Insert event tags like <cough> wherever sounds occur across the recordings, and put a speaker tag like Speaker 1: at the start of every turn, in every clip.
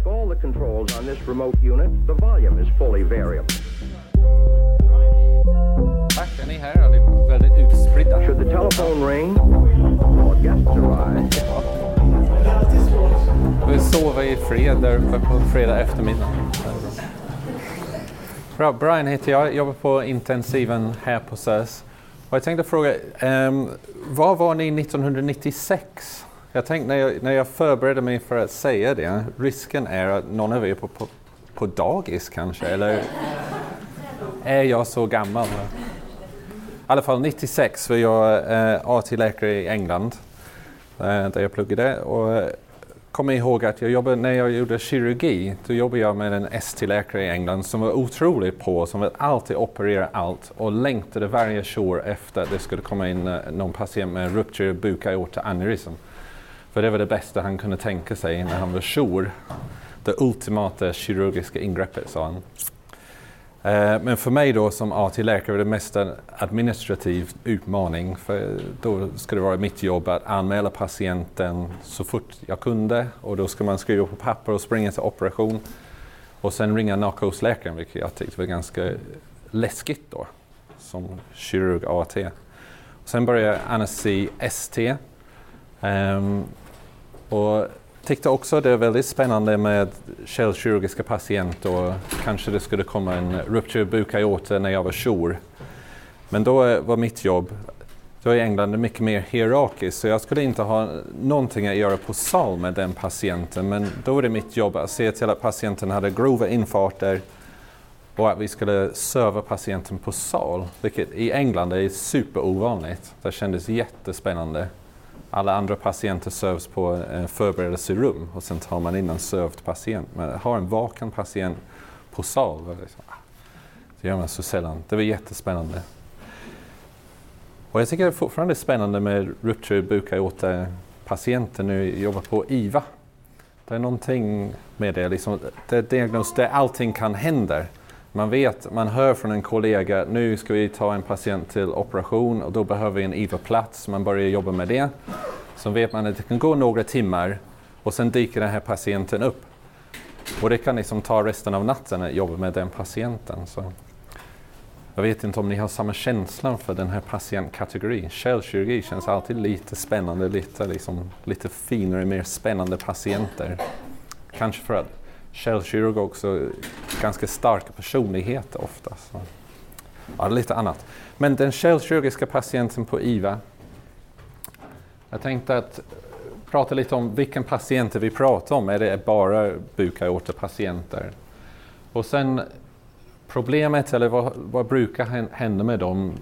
Speaker 1: Like all the controls on this remote unit, the volume is fully variable.
Speaker 2: Tack, är ni här allihop? Väldigt utspridda.
Speaker 1: Should the telephone ring or guests arrive,
Speaker 2: Vi sover i fred där uppe på fredag eftermiddag. Bra, Brian heter jag, jobbar på intensiven här på SÖS. Och jag tänkte fråga, ehm, var var ni 1996? Jag tänkte när jag, när jag förberedde mig för att säga det, risken är att någon av er är på, på, på dagis kanske, eller är jag så gammal? I alla fall 96 var jag eh, AT-läkare i England, eh, där jag pluggade. Och, eh, kommer ihåg att jag jobbade, när jag gjorde kirurgi, då jobbade jag med en ST-läkare i England som var otroligt på, som ville alltid operera allt och längtade varje jour efter att det skulle komma in eh, någon patient med rupture bukaorta aneurysm. För det var det bästa han kunde tänka sig när han var jour. Det ultimata kirurgiska ingreppet, sa han. Eh, men för mig då som AT-läkare var det mest en administrativ utmaning. För då ska det vara mitt jobb att anmäla patienten så fort jag kunde och då ska man skriva på papper och springa till operation. Och sen ringa narkosläkaren, vilket jag tyckte var ganska läskigt då som kirurg AT. Sen började jag anestesi ST. Ehm, och tyckte också det var väldigt spännande med källkirurgiska patienter och kanske det skulle komma en rupture bukaorta när jag var jour. Men då eh, var mitt jobb, då i England, mycket mer hierarkiskt så jag skulle inte ha någonting att göra på sal med den patienten men då var det mitt jobb att se till att patienten hade grova infarter och att vi skulle serva patienten på sal, vilket i England är superovanligt. Det kändes jättespännande. Alla andra patienter sövs på en förberedelserum och sen tar man in en sövd patient. Men att ha en vaken patient på sal, det liksom, ah, gör man så sällan. Det var jättespännande. Och jag tycker det är fortfarande spännande med rupture bukaorta eh, patienter nu jobbar på IVA. Det är någonting med det, liksom, det är diagnos där allting kan hända. Man vet, man hör från en kollega, nu ska vi ta en patient till operation och då behöver vi en IVA-plats. Man börjar jobba med det. Så vet man att det kan gå några timmar och sen dyker den här patienten upp. Och det kan liksom ta resten av natten att jobba med den patienten. Så jag vet inte om ni har samma känsla för den här patientkategorin. Källkirurgi känns alltid lite spännande, lite, liksom, lite finare, mer spännande patienter. Kanske för att källkirurg också ganska starka personligheter ofta. Så. Ja, lite annat. Men den källkirurgiska patienten på IVA. Jag tänkte att prata lite om vilken patienter vi pratar om. Är det bara bukaortapatienter? Och sen problemet, eller vad, vad brukar hända med dem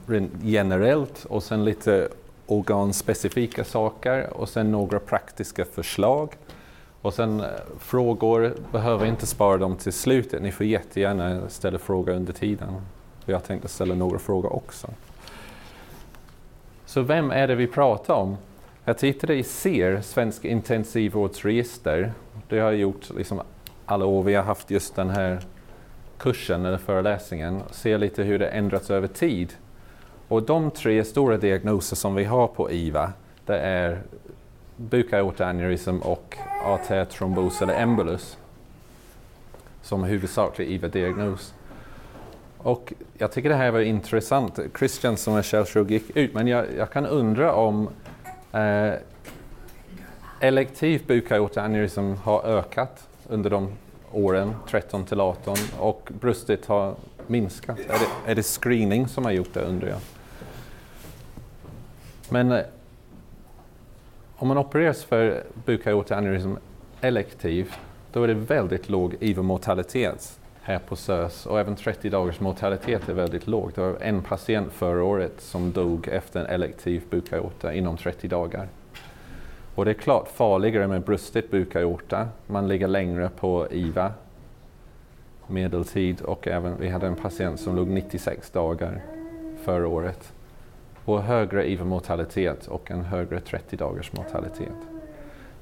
Speaker 2: generellt? Och sen lite organspecifika saker och sen några praktiska förslag. Och sen eh, frågor, behöver inte spara dem till slutet. Ni får jättegärna ställa frågor under tiden. Jag tänkte ställa några frågor också. Så vem är det vi pratar om? Jag tittade i SER, Svensk intensivvårdsregister. Det har jag gjort liksom alla år vi har haft just den här kursen eller föreläsningen. Se lite hur det ändrats över tid. Och de tre stora diagnoser som vi har på IVA, det är bukaortaneurysm och artärtrombos eller embolus som huvudsaklig IVA-diagnos. Och jag tycker det här var intressant. Christian som är källkirurg gick ut, men jag, jag kan undra om eh, elektiv bukaortaneurysm har ökat under de åren 13 till 18 och bröstet har minskat. Är det, är det screening som har gjort det undrar jag. Men eh, om man opereras för bukaortaneurysm elektiv, då är det väldigt låg IVA-mortalitet här på SÖS och även 30 dagars mortalitet är väldigt låg. Det var en patient förra året som dog efter en elektiv bukaorta inom 30 dagar. Och det är klart farligare med brustet bukaorta. Man ligger längre på IVA medeltid och även vi hade en patient som låg 96 dagar förra året. Och högre IVA-mortalitet och en högre 30 dagars mortalitet.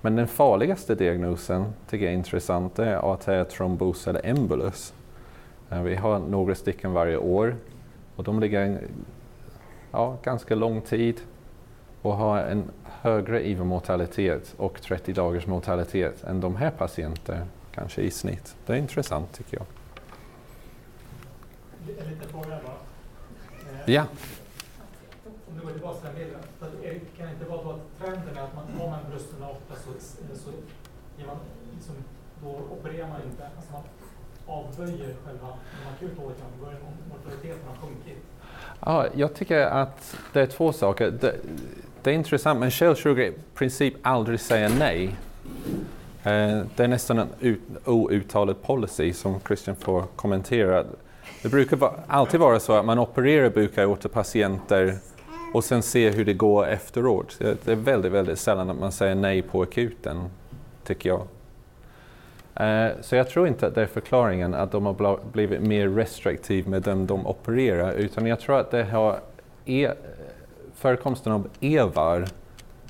Speaker 2: Men den farligaste diagnosen tycker jag är intressant, det är artärtrombos eller embolus. Vi har några stycken varje år och de ligger en ja, ganska lång tid och har en högre IVA-mortalitet och 30 dagars mortalitet än de här patienterna. kanske i snitt. Det är intressant tycker jag.
Speaker 3: En liten fråga bara.
Speaker 2: Eh, ja.
Speaker 3: Om går tillbaka till bilden. Det kan inte vara så att trenden är att man har man brösten ofta så, så ger man, liksom, då opererar man inte. Alltså man avböjer själva de akuta åtgärderna. Då börjar mortaliteten ha sjunkit.
Speaker 2: Ja, jag tycker att det är två saker. Det, det är intressant, men källkirurger i princip aldrig säger nej. Eh, det är nästan en ut, outtalad policy som Christian får kommentera. Det brukar va, alltid vara så att man opererar bukaortopatienter och sen se hur det går efteråt. Det är väldigt, väldigt sällan att man säger nej på akuten, tycker jag. Eh, så jag tror inte att det är förklaringen att de har blivit mer restriktiva med dem de opererar, utan jag tror att det har e förekomsten av EVAR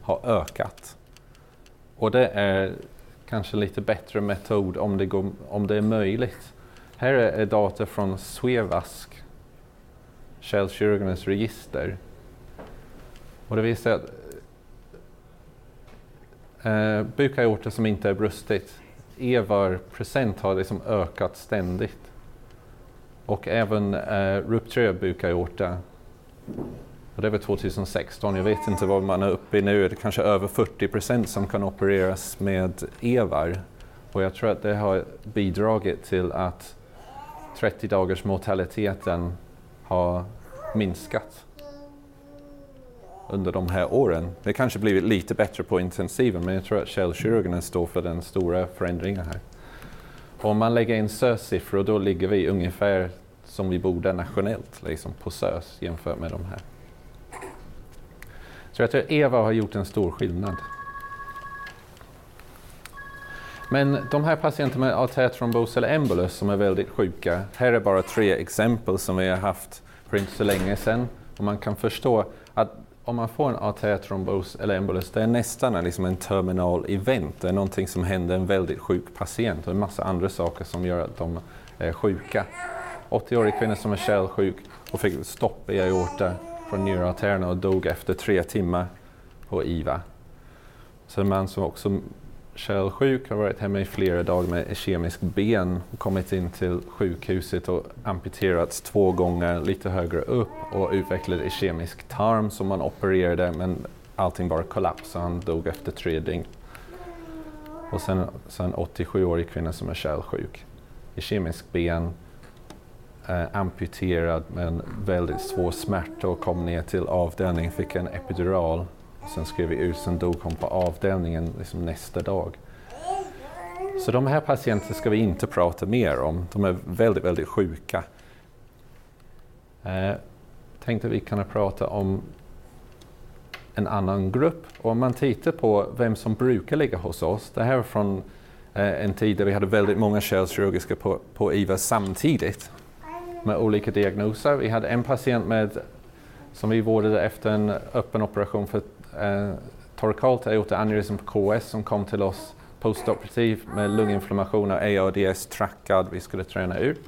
Speaker 2: har ökat. Och det är kanske lite bättre metod om det, går, om det är möjligt. Här är data från Svevask, kärlkirurgernas register. Och det visar att eh, bukaorta som inte är brustit, EVAR-procent har liksom ökat ständigt. Och även eh, rupturerad bukaorta och det var 2016. Jag vet inte vad man är uppe i nu. Det är kanske över 40 procent som kan opereras med EVAR. Och jag tror att det har bidragit till att 30 dagars mortaliteten har minskat under de här åren. Det kanske blivit lite bättre på intensiven men jag tror att källkirurgerna står för den stora förändringen här. Och om man lägger in SÖS-siffror då ligger vi ungefär som vi borde nationellt liksom på SÖS jämfört med de här. Så jag tror att Eva har gjort en stor skillnad. Men de här patienterna med artärtrombos eller embolus som är väldigt sjuka, här är bara tre exempel som vi har haft för inte så länge sedan. Och man kan förstå att om man får en artärtrombos eller embolus, det är nästan liksom en terminal event. Det är någonting som händer en väldigt sjuk patient och en massa andra saker som gör att de är sjuka. 80-årig kvinna som är kärlsjuk och fick stopp i aorta från njurartärerna och dog efter tre timmar på IVA. Så en man som också kärlsjuk har varit hemma i flera dagar med kemisk ben och kommit in till sjukhuset och amputerats två gånger lite högre upp och utvecklade kemisk tarm som man opererade men allting bara kollapsade. Han dog efter tre dygn. Och sen, sen 87-årig kvinna som är kärlsjuk. Kemisk ben, eh, amputerad men väldigt svår smärta och kom ner till avdelningen, fick en epidural. Sen skrev vi ut, sen dog hon på avdelningen liksom nästa dag. Så de här patienterna ska vi inte prata mer om. De är väldigt, väldigt sjuka. Eh, tänkte vi kunna prata om en annan grupp. Och om man tittar på vem som brukar ligga hos oss. Det här är från eh, en tid där vi hade väldigt många kärlkirurgiska på, på IVA samtidigt med olika diagnoser. Vi hade en patient med, som vi vårdade efter en öppen operation för eh, torkalt aorta-aneurysm på KS som kom till oss postoperativ med lunginflammation och ARDS trackad. Vi skulle träna ut.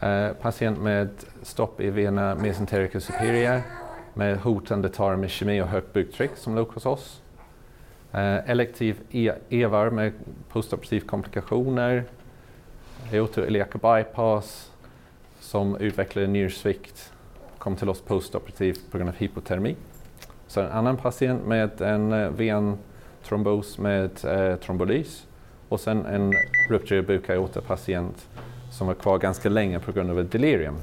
Speaker 2: Eh, patient med stopp i vena mesenterica superior med hotande tarmischemi och högt buktryck som låg hos oss. Eh, elektiv e EVAR med postoperativ komplikationer, aortoiliaca bypass, som utvecklade njursvikt kom till oss postoperativt på grund av hypotermi. Så en annan patient med en eh, ventrombos med eh, trombolys och sen en rupturerad bukaorta-patient som var kvar ganska länge på grund av ett delirium.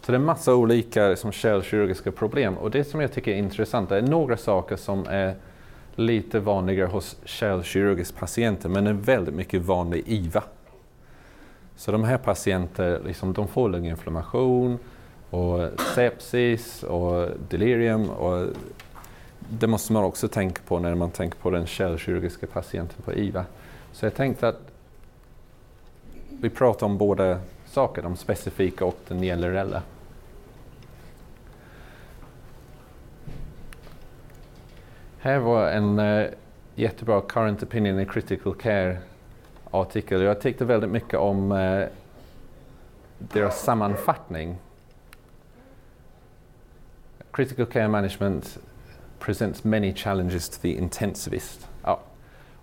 Speaker 2: Så det är massa olika liksom, kärlkirurgiska problem och det som jag tycker är intressant är några saker som är lite vanligare hos kärlkirurgiska patienter men är väldigt mycket vanlig IVA. Så de här patienterna liksom, de får lunginflammation och sepsis och delirium. Och det måste man också tänka på när man tänker på den kärlkirurgiska patienten på IVA. Så jag tänkte att vi pratar om båda saker, de specifika och den generella. Här var en uh, jättebra current opinion in critical care artikel. Jag tyckte väldigt mycket om uh, deras sammanfattning. Critical care management presents many challenges to the intensivist. Ja.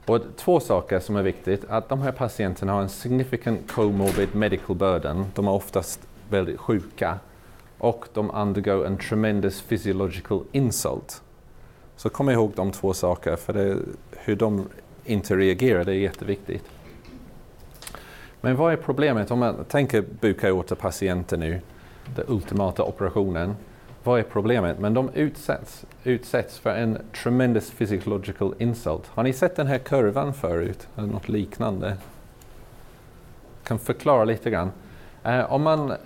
Speaker 2: Och två saker som är viktigt, att de här patienterna har en significant comorbid medical burden. De är oftast väldigt sjuka och de undergo en tremendous physiological insult. Så kom ihåg de två sakerna, för det, hur de inte reagerar det är jätteviktigt. Men vad är problemet om man tänker bukaorta-patienter nu, den ultimata operationen. Vad är problemet? Men de utsätts, utsätts för en tremendous physiological insult. Har ni sett den här kurvan förut? Eller något liknande? Jag kan förklara lite grann. Eh, om man eh,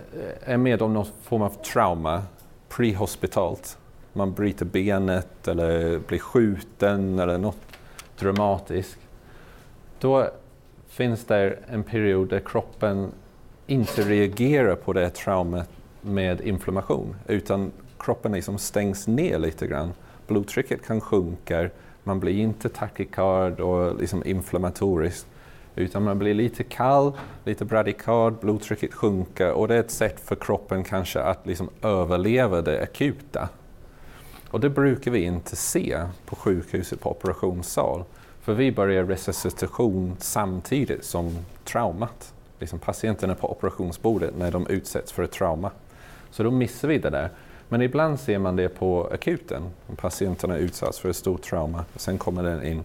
Speaker 2: är med om någon form av trauma prehospitalt, man bryter benet eller blir skjuten eller något dramatiskt, då finns det en period där kroppen inte reagerar på det traumat med inflammation utan kroppen liksom stängs ner lite grann. Blodtrycket kan sjunka, man blir inte takikard och liksom inflammatorisk utan man blir lite kall, lite bradikard, blodtrycket sjunker och det är ett sätt för kroppen kanske att liksom överleva det akuta. Och det brukar vi inte se på sjukhuset på operationssal. För vi börjar resuscitation samtidigt som traumat. Liksom patienterna på operationsbordet när de utsätts för ett trauma. Så då missar vi det där. Men ibland ser man det på akuten, om patienterna utsatts för ett stort trauma och sen kommer den in.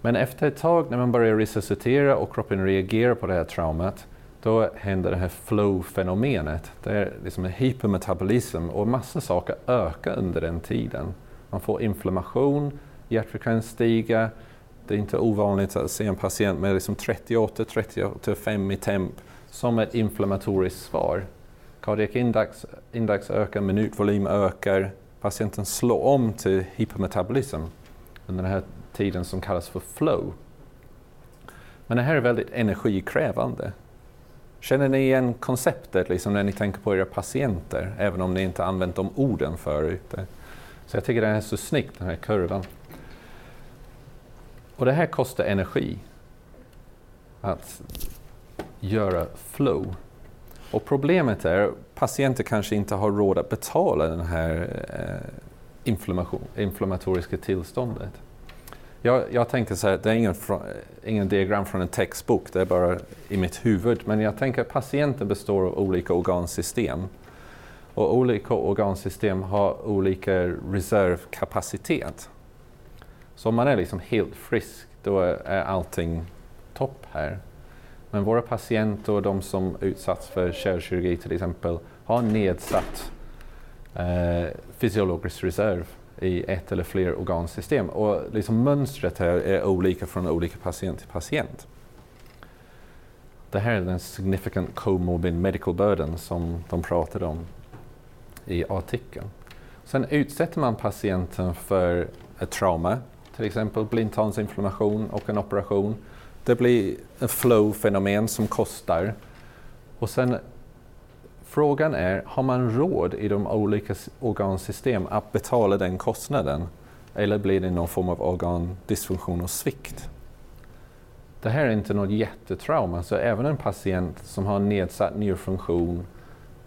Speaker 2: Men efter ett tag när man börjar resuscitera och kroppen reagerar på det här traumat, då händer det här flow-fenomenet. Det är liksom en hypermetabolism och massa saker ökar under den tiden. Man får inflammation, hjärtfrekvens stiger. Det är inte ovanligt att se en patient med liksom 38-35 i temp som ett inflammatoriskt svar. Cardiac index, index ökar, minutvolym ökar. Patienten slår om till hypermetabolism under den här tiden som kallas för flow. Men det här är väldigt energikrävande. Känner ni igen konceptet liksom när ni tänker på era patienter, även om ni inte använt de orden förut? Så jag tycker det är så snyggt, den här kurvan. Och det här kostar energi att göra flow. Och problemet är att patienter kanske inte har råd att betala det här eh, inflammatoriska tillståndet. Jag, jag tänkte så här, det är ingen, ingen diagram från en textbok, det är bara i mitt huvud. Men jag tänker att patienter består av olika organsystem. Och olika organsystem har olika reservkapacitet. Så om man är liksom helt frisk, då är allting topp här. Men våra patienter och de som utsatts för kärlkirurgi till exempel har nedsatt eh, fysiologisk reserv i ett eller fler organsystem. Och liksom mönstret här är olika från olika patient till patient. Det här är den significant comorbid medical burden som de pratade om i artikeln. Sen utsätter man patienten för ett trauma, till exempel blindtarmsinflammation och en operation. Det blir ett flow-fenomen som kostar. Och sen Frågan är, har man råd i de olika organsystem att betala den kostnaden? Eller blir det någon form av organdysfunktion och svikt? Det här är inte något jättetrauma, så även en patient som har nedsatt njurfunktion,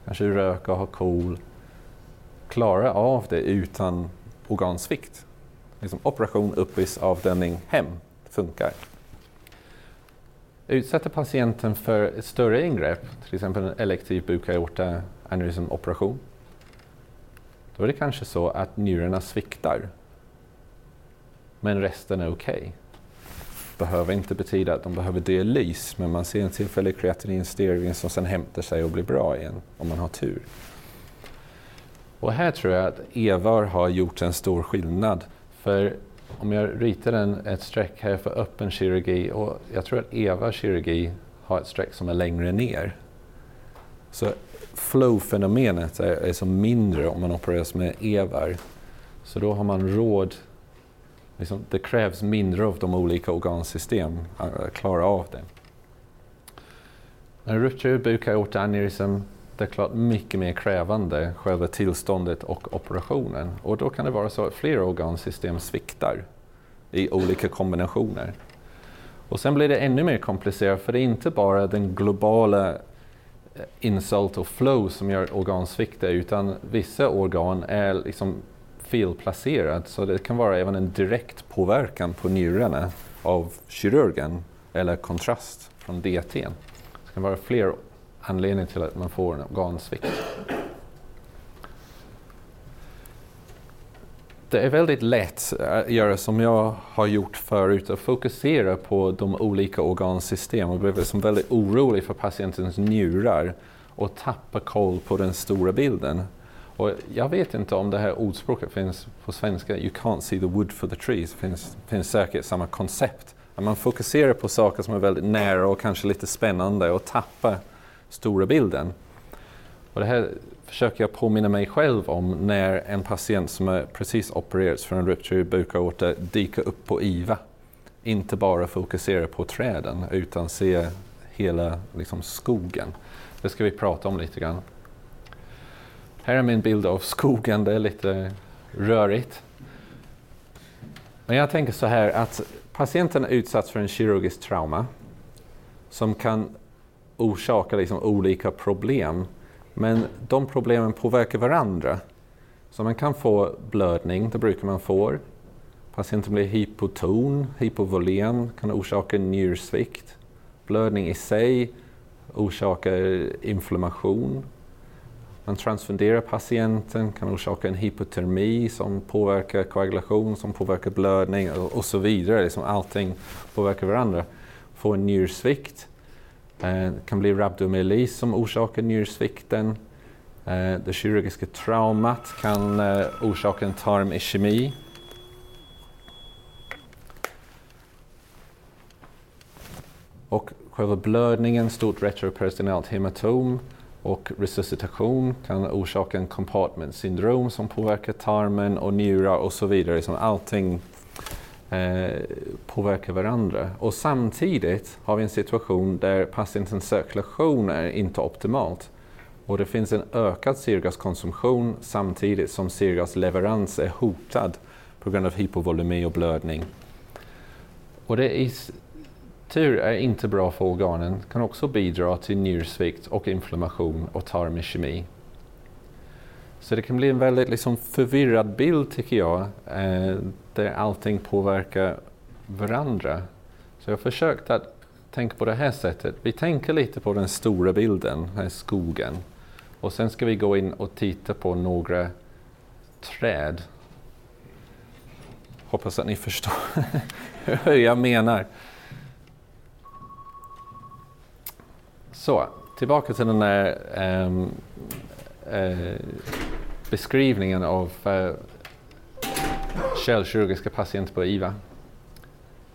Speaker 2: kanske röker och har KOL, klarar av det utan organsvikt. Liksom operation, uppis, avdelning, hem, funkar. Utsätter patienten för ett större ingrepp, till exempel en elektiv bukaorta-aneurysmoperation, då är det kanske så att njurarna sviktar. Men resten är okej. Okay. Behöver inte betyda att de behöver dialys, men man ser en tillfällig kreatininstering som sen hämtar sig och blir bra igen, om man har tur. Och här tror jag att EVAR har gjort en stor skillnad. För om jag ritar en, ett streck här för öppen kirurgi och jag tror att EVA kirurgi har ett streck som är längre ner. Så flow-fenomenet är, är som mindre om man opereras med EVAR. Så då har man råd, liksom, det krävs mindre av de olika organsystem att klara av det. En ruptur, bukaorta, jag åt aneurysm klart mycket mer krävande, själva tillståndet och operationen. Och då kan det vara så att flera organsystem sviktar i olika kombinationer. Och sen blir det ännu mer komplicerat för det är inte bara den globala eh, insult och flow som gör organsvikter utan vissa organ är liksom felplacerade så det kan vara även en direkt påverkan på njurarna av kirurgen eller kontrast från DT. Det kan vara fler anledning till att man får en organsvikt. Det är väldigt lätt att göra som jag har gjort förut, att fokusera på de olika organsystemen och bli liksom väldigt orolig för patientens njurar och tappa koll på den stora bilden. Och jag vet inte om det här ordspråket finns på svenska, you can't see the wood for the trees, det finns, finns säkert samma koncept. Att man fokuserar på saker som är väldigt nära och kanske lite spännande och tappar stora bilden. Och det här försöker jag påminna mig själv om när en patient som är precis opererats för en ruptur i bukaorta dyker upp på IVA. Inte bara fokusera på träden utan se hela liksom, skogen. Det ska vi prata om lite grann. Här är min bild av skogen, det är lite rörigt. Men jag tänker så här att patienten är utsatt för en kirurgisk trauma som kan orsakar liksom olika problem. Men de problemen påverkar varandra. Så man kan få blödning, det brukar man få. Patienten blir hypoton, hypovolem, kan orsaka njursvikt. Blödning i sig orsakar inflammation. Man transfunderar patienten, kan orsaka en hypotermi som påverkar koagulation, som påverkar blödning och, så vidare. Liksom allting påverkar varandra. Får en njursvikt. Eh, det kan bli rhabdomyolis som orsakar njursvikten. Eh, det kirurgiska traumat kan eh, orsaka en tarmischemi. Och själva blödningen, stort retroperitonealt hematom och resuscitation kan orsaka en compartment syndrom som påverkar tarmen och njurar och så vidare. Liksom allting eh, påverkar varandra. Och samtidigt har vi en situation där patientens cirkulation är inte optimalt. Och det finns en ökad syrgaskonsumtion samtidigt som syrgasleverans är hotad på grund av hypovolemi och blödning. Och det i tur är inte bra för organen, kan också bidra till njursvikt och inflammation och tarmischemi. Så det kan bli en väldigt liksom, förvirrad bild tycker jag, eh, där allting påverkar varandra. Så jag har försökt att tänka på det här sättet. Vi tänker lite på den stora bilden, här skogen. Och sen ska vi gå in och titta på några träd. Hoppas att ni förstår <laughs> hur jag menar. Så, tillbaka till den där um, ehm, eh, beskrivningen av eh, källkirurgiska patienter på IVA.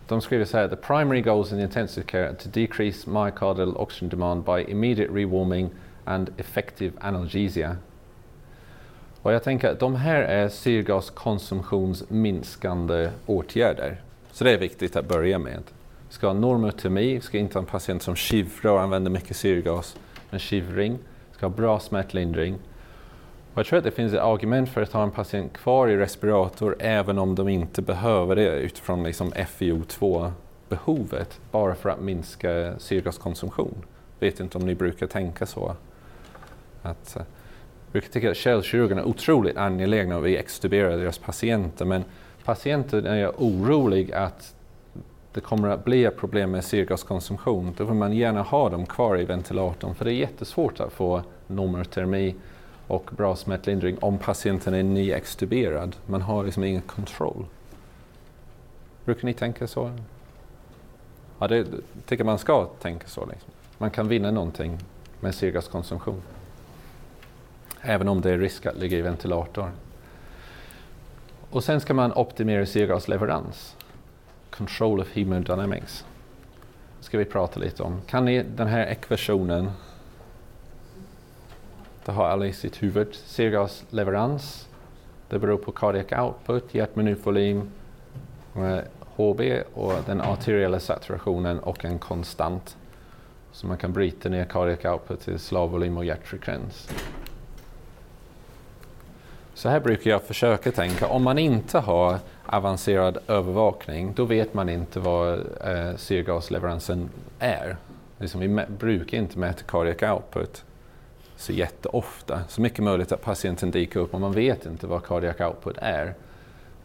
Speaker 2: De skriver så här, the primary goals in intensive care are to decrease myocardial oxygen demand by immediate rewarming and effective analgesia. Och jag tänker att de här är syrgaskonsumtionsminskande åtgärder. Så det är viktigt att börja med. Vi ska ha normotomi, vi ska inte ha en patient som kivrar och använder mycket syrgas, men kivring. Ska ha bra smärtlindring. Och jag tror att det finns ett argument för att ha en patient kvar i respirator även om de inte behöver det utifrån liksom FiO2-behovet, bara för att minska syrgaskonsumtion. Vet inte om ni brukar tänka så. Att, eh, jag brukar tycka att källkirurgerna är otroligt angelägna om att vi extuberar deras patienter, men patienten är orolig att det kommer att bli ett problem med syrgaskonsumtion, då vill man gärna ha dem kvar i ventilatorn för det är jättesvårt att få normotermi och bra smärtlindring om patienten är nyextuberad. Man har liksom ingen kontroll. Brukar ni tänka så? Ja, det tycker man ska tänka så. Liksom. Man kan vinna någonting med syrgaskonsumtion. Även om det är risk att ligga i ventilator. Och sen ska man optimera syrgasleverans. Control of hemodynamics. ska vi prata lite om. Kan ni den här ekvationen? Det har alla i sitt huvud. Syrgasleverans. Det beror på cardiac output, hjärtminutvolym, HB eh, och den arteriella saturationen och en konstant. Så man kan bryta ner cardiac output till slagvolym och hjärtfrekvens. Så här brukar jag försöka tänka. Om man inte har avancerad övervakning, då vet man inte vad eh, syrgasleveransen är. Liksom, vi brukar inte mäta cardiac output. så jätteofta. Så mycket möjligt att patienten dyker upp och man vet inte vad cardiac output är.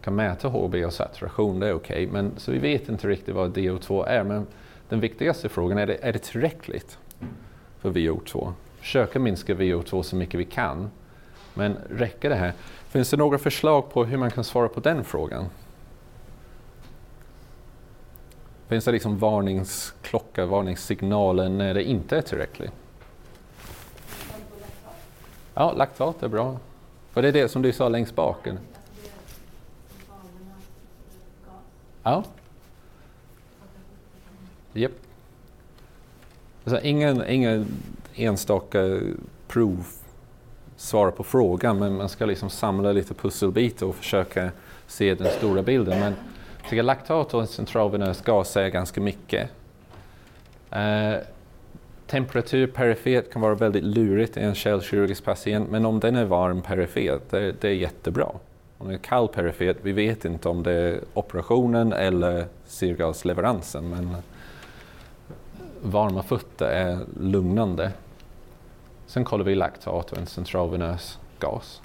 Speaker 2: kan mäta HB och saturation, det är okej, okay, men så vi vet inte riktigt vad DO2 är. Men den viktigaste frågan är, det, är det tillräckligt för VO2? Försöka minska VO2 så mycket vi kan. Men räcker det här? Finns det några förslag på hur man kan svara på den frågan? Finns det liksom varningsklocka, varningssignaler när det inte är tillräckligt? Ja, laktat är bra. Och det är det som du sa längst bak? Ja. Yep. Alltså, ingen, ingen enstaka prov svara på frågan men man ska liksom samla lite pusselbitar och försöka se den stora bilden. Men jag tycker laktat och centralvenös gas säger ganska mycket. Eh, temperatur perifert kan vara väldigt lurigt i en kärlkirurgisk patient men om den är varm perifert, det, det är jättebra. Om den är kall perifert, vi vet inte om det är operationen eller syrgasleveransen men varma fötter är lugnande. Sen kollar vi laktat och en centralvenös gas.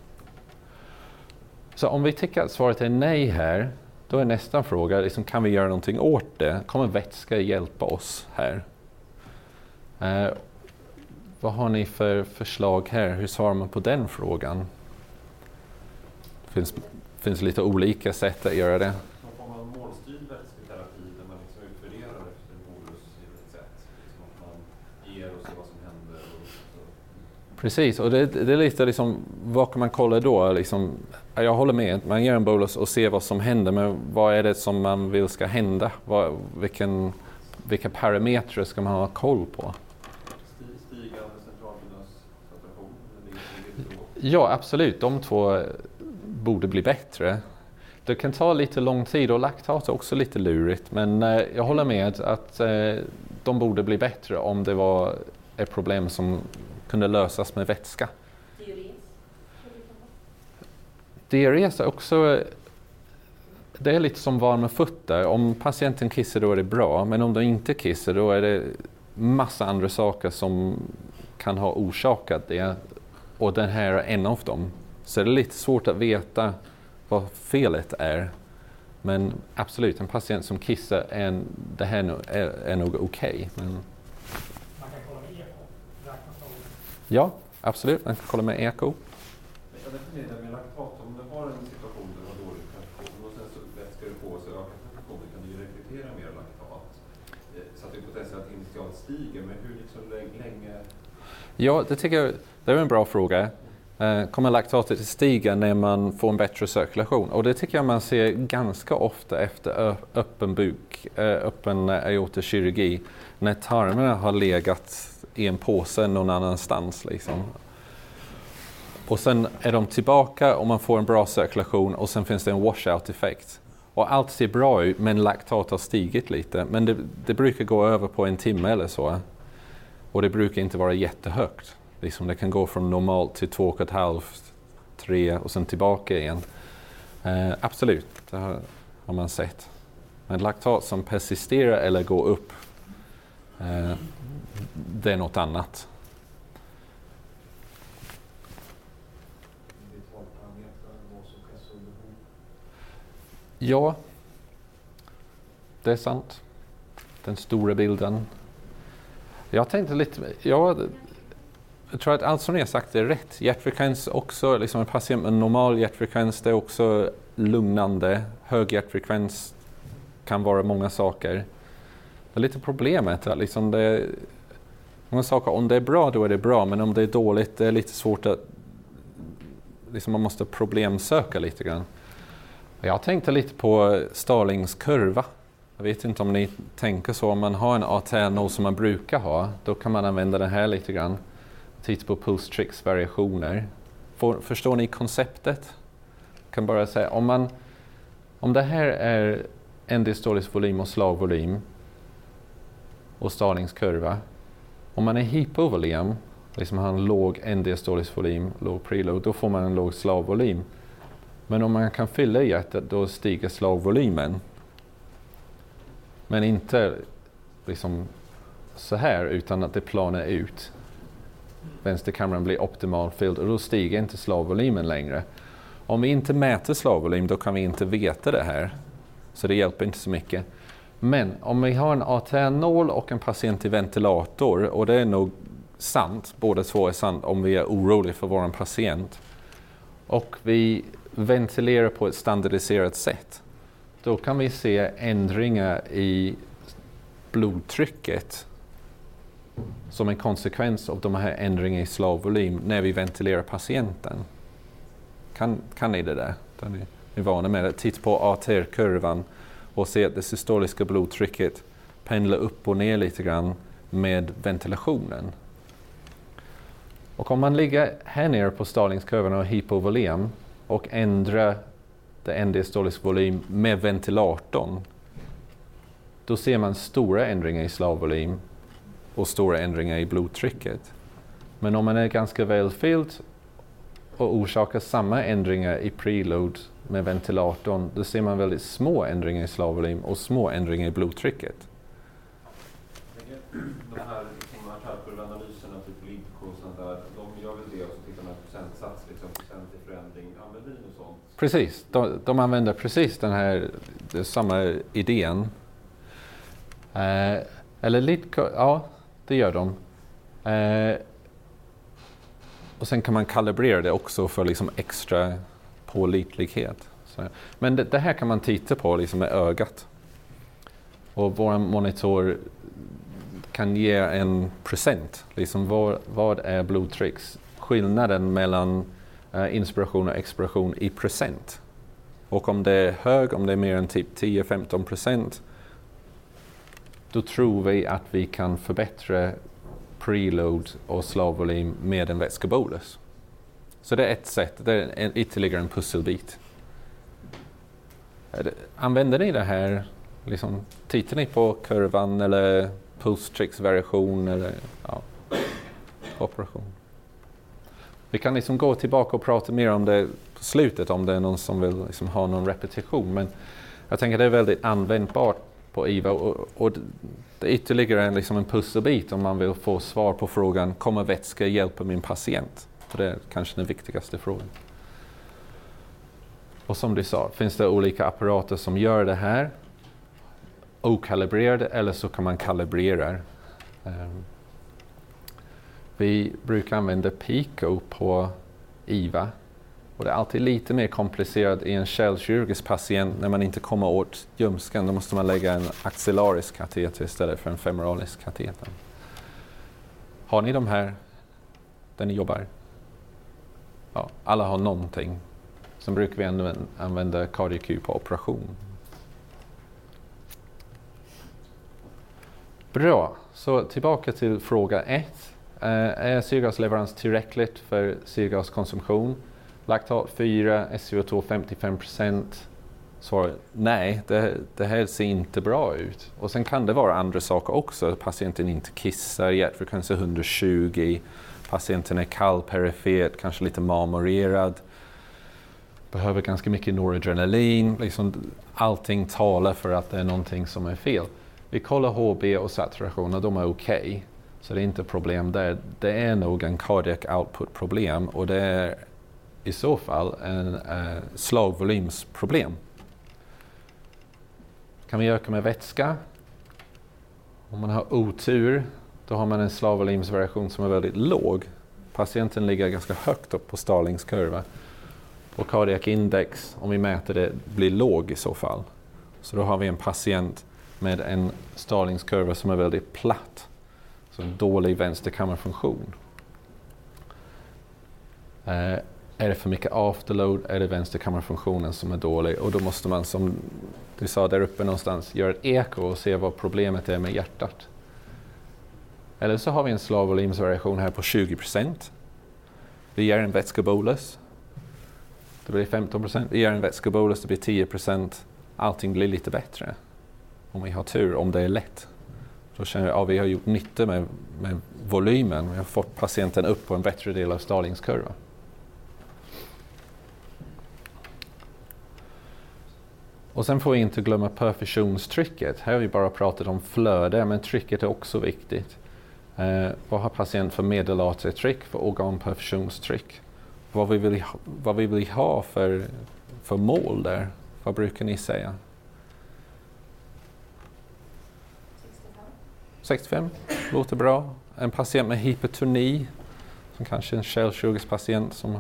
Speaker 2: Så om vi tycker att svaret är nej här, då är nästa fråga, liksom, kan vi göra någonting åt det? Kommer vätska hjälpa oss här? Eh, vad har ni för förslag här? Hur svarar man på den frågan? Det finns, finns lite olika sätt att göra det.
Speaker 4: Någon form av målstyrd vätsketerapi där man liksom utvärderar efter målsgivet sätt. Liksom att man ger och ser vad som händer. Och
Speaker 2: Precis, och det, det, är lite liksom, vad kan man kolla då? Liksom, jag håller med, man gör en bolus och ser vad som händer, men vad är det som man vill ska hända? Vad, vilken, vilka parametrar ska man ha koll på? Ja, absolut. De två borde bli bättre. Det kan ta lite lång tid och laktat är också lite lurigt. Men eh, jag håller med att eh, de borde bli bättre om det var ett problem som kunde lösas med vätska. Diarrés är också det är lite som varma fötter. Om patienten kissar då är det bra, men om de inte kissar då är det massa andra saker som kan ha orsakat det. Och den här är en av dem. Så det är lite svårt att veta vad felet är. Men absolut, en patient som kissar, är en, det här är, är nog okej. Men
Speaker 3: Man kan kolla med eko. Räknas av.
Speaker 2: ja, absolut, man kan kolla med eko.
Speaker 4: Men Jag definierar med laktat, om du har en situation där du har dålig perfusion och sen så vätskar du på så ökar perfusionen kan du ju rekrytera mer laktat. Eh, Så att hypotesen är att initialt stiger, men hur liksom länge
Speaker 2: Ja, det tycker jag det är en bra fråga. Eh, Kommer laktatet stiga när man får en bättre cirkulation? Och det tycker jag man ser ganska ofta efter öppen buk, eh, öppen aortakirurgi, när tarmarna har legat i en påse någon annanstans. Liksom. Och sen är de tillbaka och man får en bra cirkulation och sen finns det en washout-effekt. Och allt ser bra ut men laktat har stigit lite. Men det, det brukar gå över på en timme eller så. Och det brukar inte vara jättehögt. Liksom det kan gå från normalt till två och ett halvt, tre och sen tillbaka igen. Eh, absolut, det har, har man sett. Men laktat som persisterar eller går upp, eh, det är något annat. Ja, det är sant. Den stora bilden. Jag tänkte lite, jag, jag tror att allt som ni har sagt är rätt. Hjärtfrekvens också, liksom en patient med normal hjärtfrekvens, det är också lugnande. Hög hjärtfrekvens kan vara många saker. Det är lite problemet att liksom det är många saker, om det är bra då är det bra, men om det är dåligt det är lite svårt att liksom man måste problemsöka lite grann. Jag tänkte lite på Starlings kurva. Jag vet inte om ni tänker så, om man har en ATNO som man brukar ha, då kan man använda den här lite grann. Titta på pulse tricks variationer. För, förstår ni konceptet? Jag kan bara säga, om, man, om det här är en dystolisk volym och slagvolym och Starlings kurva. Om man är hypovolym, liksom har en låg endiastolisk volym, låg preload, då får man en låg slagvolym. Men om man kan fylla hjärtat då stiger slagvolymen. Men inte liksom så här utan att det planar ut. Vänsterkameran blir optimalt fylld och då stiger inte slagvolymen längre. Om vi inte mäter slagvolym, då kan vi inte veta det här. Så det hjälper inte så mycket. Men om vi har en ATR-nål och en patient i ventilator och det är nog sant, båda två är sant om vi är oroliga för vår patient och vi ventilerar på ett standardiserat sätt då kan vi se ändringar i blodtrycket som en konsekvens av de här ändringarna i slavvolym när vi ventilerar patienten. Kan, kan ni det där? Är ni är vana med det. Titta på ATR-kurvan och se att det systoliska blodtrycket pendlar upp och ner lite grann med ventilationen. Och om man ligger här nere på Starlingskurvan och har hypovolym och ändrar det endostolisk volym med ventilatorn då ser man stora ändringar i slavvolym och stora ändringar i blodtrycket. Men om man är ganska välfylld och orsakar samma ändringar i preload med ventilatorn, då ser man väldigt små ändringar i slavvolym och små ändringar i blodtrycket.
Speaker 4: De här liksom, artärkurvanalyserna, typ Libco och sånt där, de gör väl det och så tittar man på procentsats, liksom procent i förändring. Använder ni något sånt?
Speaker 2: Precis, de, de använder precis den här, samma idén. Eh, eller Lidco, ja det gör de. Eh, och sen kan man kalibrera det också för liksom extra pålitlighet. Så, men det, det, här kan man titta på liksom med ögat. Och vår monitor kan ge en procent. Liksom vad, vad är blodtrycksskillnaden mellan uh, inspiration och expiration i procent? Och om det är hög, om det är mer än typ 10-15 procent, då tror vi att vi kan förbättra preload och slavvolym med en vätskebolus. Så det är ett sätt, det är en, ytterligare en pusselbit. Använder ni det här, liksom, tittar ni på kurvan eller pulstrycksvariation eller ja, operation? Vi kan liksom gå tillbaka och prata mer om det på slutet om det är någon som vill liksom ha någon repetition. Men jag tänker att det är väldigt användbart på IVA och, och det är ytterligare liksom en pusselbit om man vill få svar på frågan kommer vätska hjälpa min patient? För det är kanske den viktigaste frågan. Och som du sa, finns det olika apparater som gör det här okalibrerade eller så kan man kalibrera. Um, vi brukar använda Pico på IVA och det är alltid lite mer komplicerat i en källkirurgisk patient när man inte kommer åt ljumsken. Då måste man lägga en axillarisk kateter istället för en femoralisk kateter. Har ni de här där ni jobbar? Ja, alla har någonting. Sen brukar vi använda, använda på operation. Bra, så tillbaka till fråga 1. Uh, eh, är syrgasleverans tillräckligt för syrgaskonsumtion? Laktat 4, SCO2 55 procent. Svaret nej, det, det, här ser inte bra ut. Och sen kan det vara andra saker också. Patienten inte kissar, hjärtfrekvens är 120, patienten är kall perifert, kanske lite marmorerad. Behöver ganska mycket noradrenalin. Liksom, allting talar för att det är någonting som är fel. Vi kollar HB och saturation och de är okej. Okay. Så det är inte problem där. Det är nog en cardiac output problem och det är i så fall en eh, slagvolymsproblem. Kan vi öka med vätska? Om man har otur, då har man en slagvolymsvariation som är väldigt låg. Patienten ligger ganska högt upp på Starlings kurva. Och cardiac index, om vi mäter det, blir låg i så fall. Så då har vi en patient med en Starlings kurva som är väldigt platt. Så en dålig vänsterkammarfunktion. Eh, är det för mycket afterload? Är det vänsterkammarfunktionen som är dålig? Och då måste man, som du sa där uppe någonstans, göra ett eko och se vad problemet är med hjärtat. Eller så har vi en slavvolymsvariation här på 20 procent. Det ger en vätskebolus. Det blir 15 procent. Det ger en vätskebolus, det blir 10 procent. Allting blir lite bättre. Om vi har tur, om det är lätt. Då känner vi att ja, vi har gjort nytta med, med volymen. Vi har fått patienten upp på en bättre del av Starlingskurvan. Och sen får vi inte glömma perfusionstrycket. Här har vi bara pratat om flöde, men trycket är också viktigt. Eh, vad har patient för medelarterietryck, för organperfusionstryck? Vad vi vill, ha- vad vi vill ha för, för mål där? Vad brukar ni säga? 65 låter bra. En patient med hypertoni, som kanske är en kärlkirurgisk patient som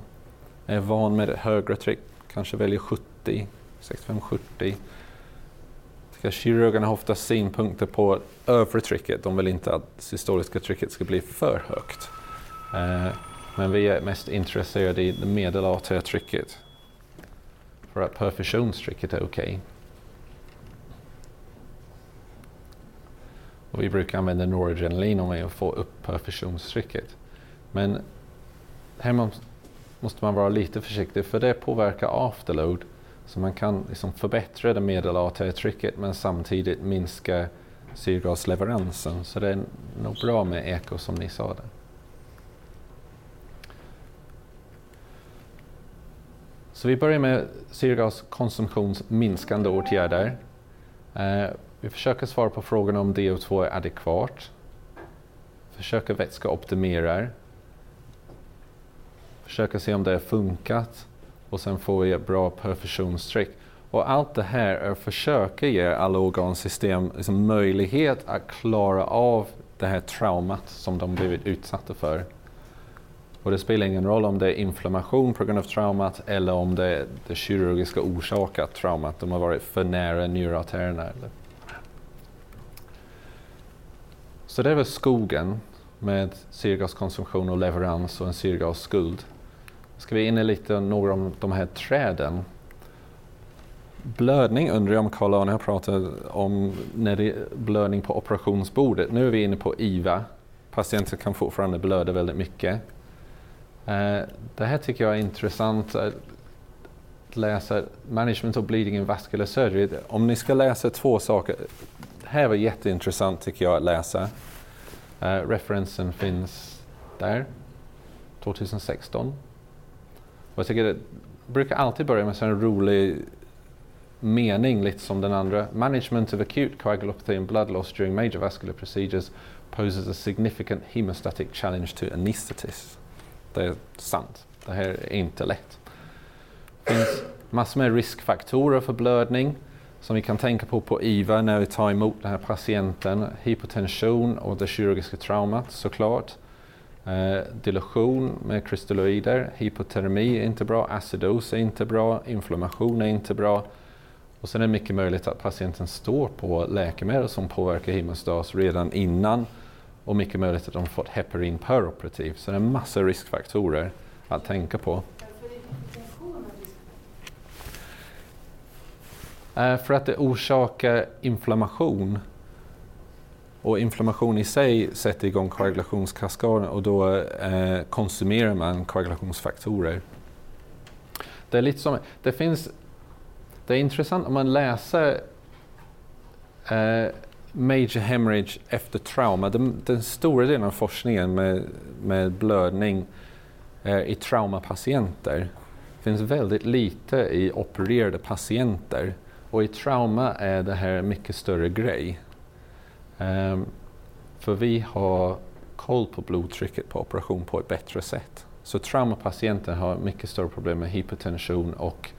Speaker 2: är van med ett högre tryck, kanske väljer 70, 65-70. Tycker Kirurgerna har ofta synpunkter på övre trycket. De vill inte att systoliska trycket ska bli för högt. Eh, men vi är mest intresserade i det medelartiga trycket. För att perfusionstrycket är okej. Och vi brukar använda Noradrenalin om vi får upp perfusionstrycket. Men här måste man vara lite försiktig för det påverkar afterload. Så man kan liksom förbättra det medelarterietrycket men samtidigt minska syrgasleveransen. Så det är nog bra med eko som ni sa det. Så vi börjar med syrgaskonsumtionsminskande åtgärder. Eh, vi försöker svara på frågan om DO2 är adekvat. Försöker vätska optimera. Försöker se om det har funkat. Och sen får vi ett bra perfusionstryck. Och allt det här är att försöka ge alla organsystem liksom möjlighet att klara av det här traumat som de blivit utsatta för. Och det spelar ingen roll om det är inflammation på grund av traumat eller om det är det kirurgiska orsakat traumat. De har varit för nära njurartärerna. Så det var skogen med syrgaskonsumtion och leverans och en syrgasskuld. Ska vi in i lite några om de här träden. Blödning undrar jag om Karl-Arne har pratat om när det är blödning på operationsbordet. Nu är vi inne på IVA. Patienter kan fortfarande blöda väldigt mycket. Eh, det här tycker jag är intressant att läsa. Management of bleeding in vascular surgery. Om ni ska läsa två saker. Det här var jätteintressant tycker jag att läsa. Eh, referensen finns där. 2016. Och jag tycker det brukar alltid börja med en rolig mening, lite som den andra. Management of acute coagulopathy and blood loss during major vascular procedures poses a significant hemostatic challenge to anaesthetists. Det är sant. Det här är inte lätt. Det finns massor med riskfaktorer för blödning som vi kan tänka på på IVA när vi tar emot den här patienten. Hypotension och det kirurgiska traumat såklart. Eh, dilution med krystalloider, hypotermi är inte bra, acidos är inte bra, inflammation är inte bra. Och sen är det mycket möjligt att patienten står på läkemedel som påverkar hemostas redan innan och mycket möjligt att de fått heparin peroperativ. Så det är massor riskfaktorer att tänka på.
Speaker 5: Varför är?
Speaker 2: Eh, för att det orsakar inflammation. Och inflammation i sig sätter igång koagulationskaskaden och då eh, konsumerar man koagulationsfaktorer. Det är lite som, det finns, det är intressant om man läser eh, major hemorrhage efter trauma. Den, den stora delen av forskningen med, med blödning eh, i traumapatienter finns väldigt lite i opererade patienter. Och i trauma är det här en mycket större grej. Ehm, för vi har koll på blodtrycket på operation på ett bättre sätt. Så traumapatienter har mycket större problem med hypertension och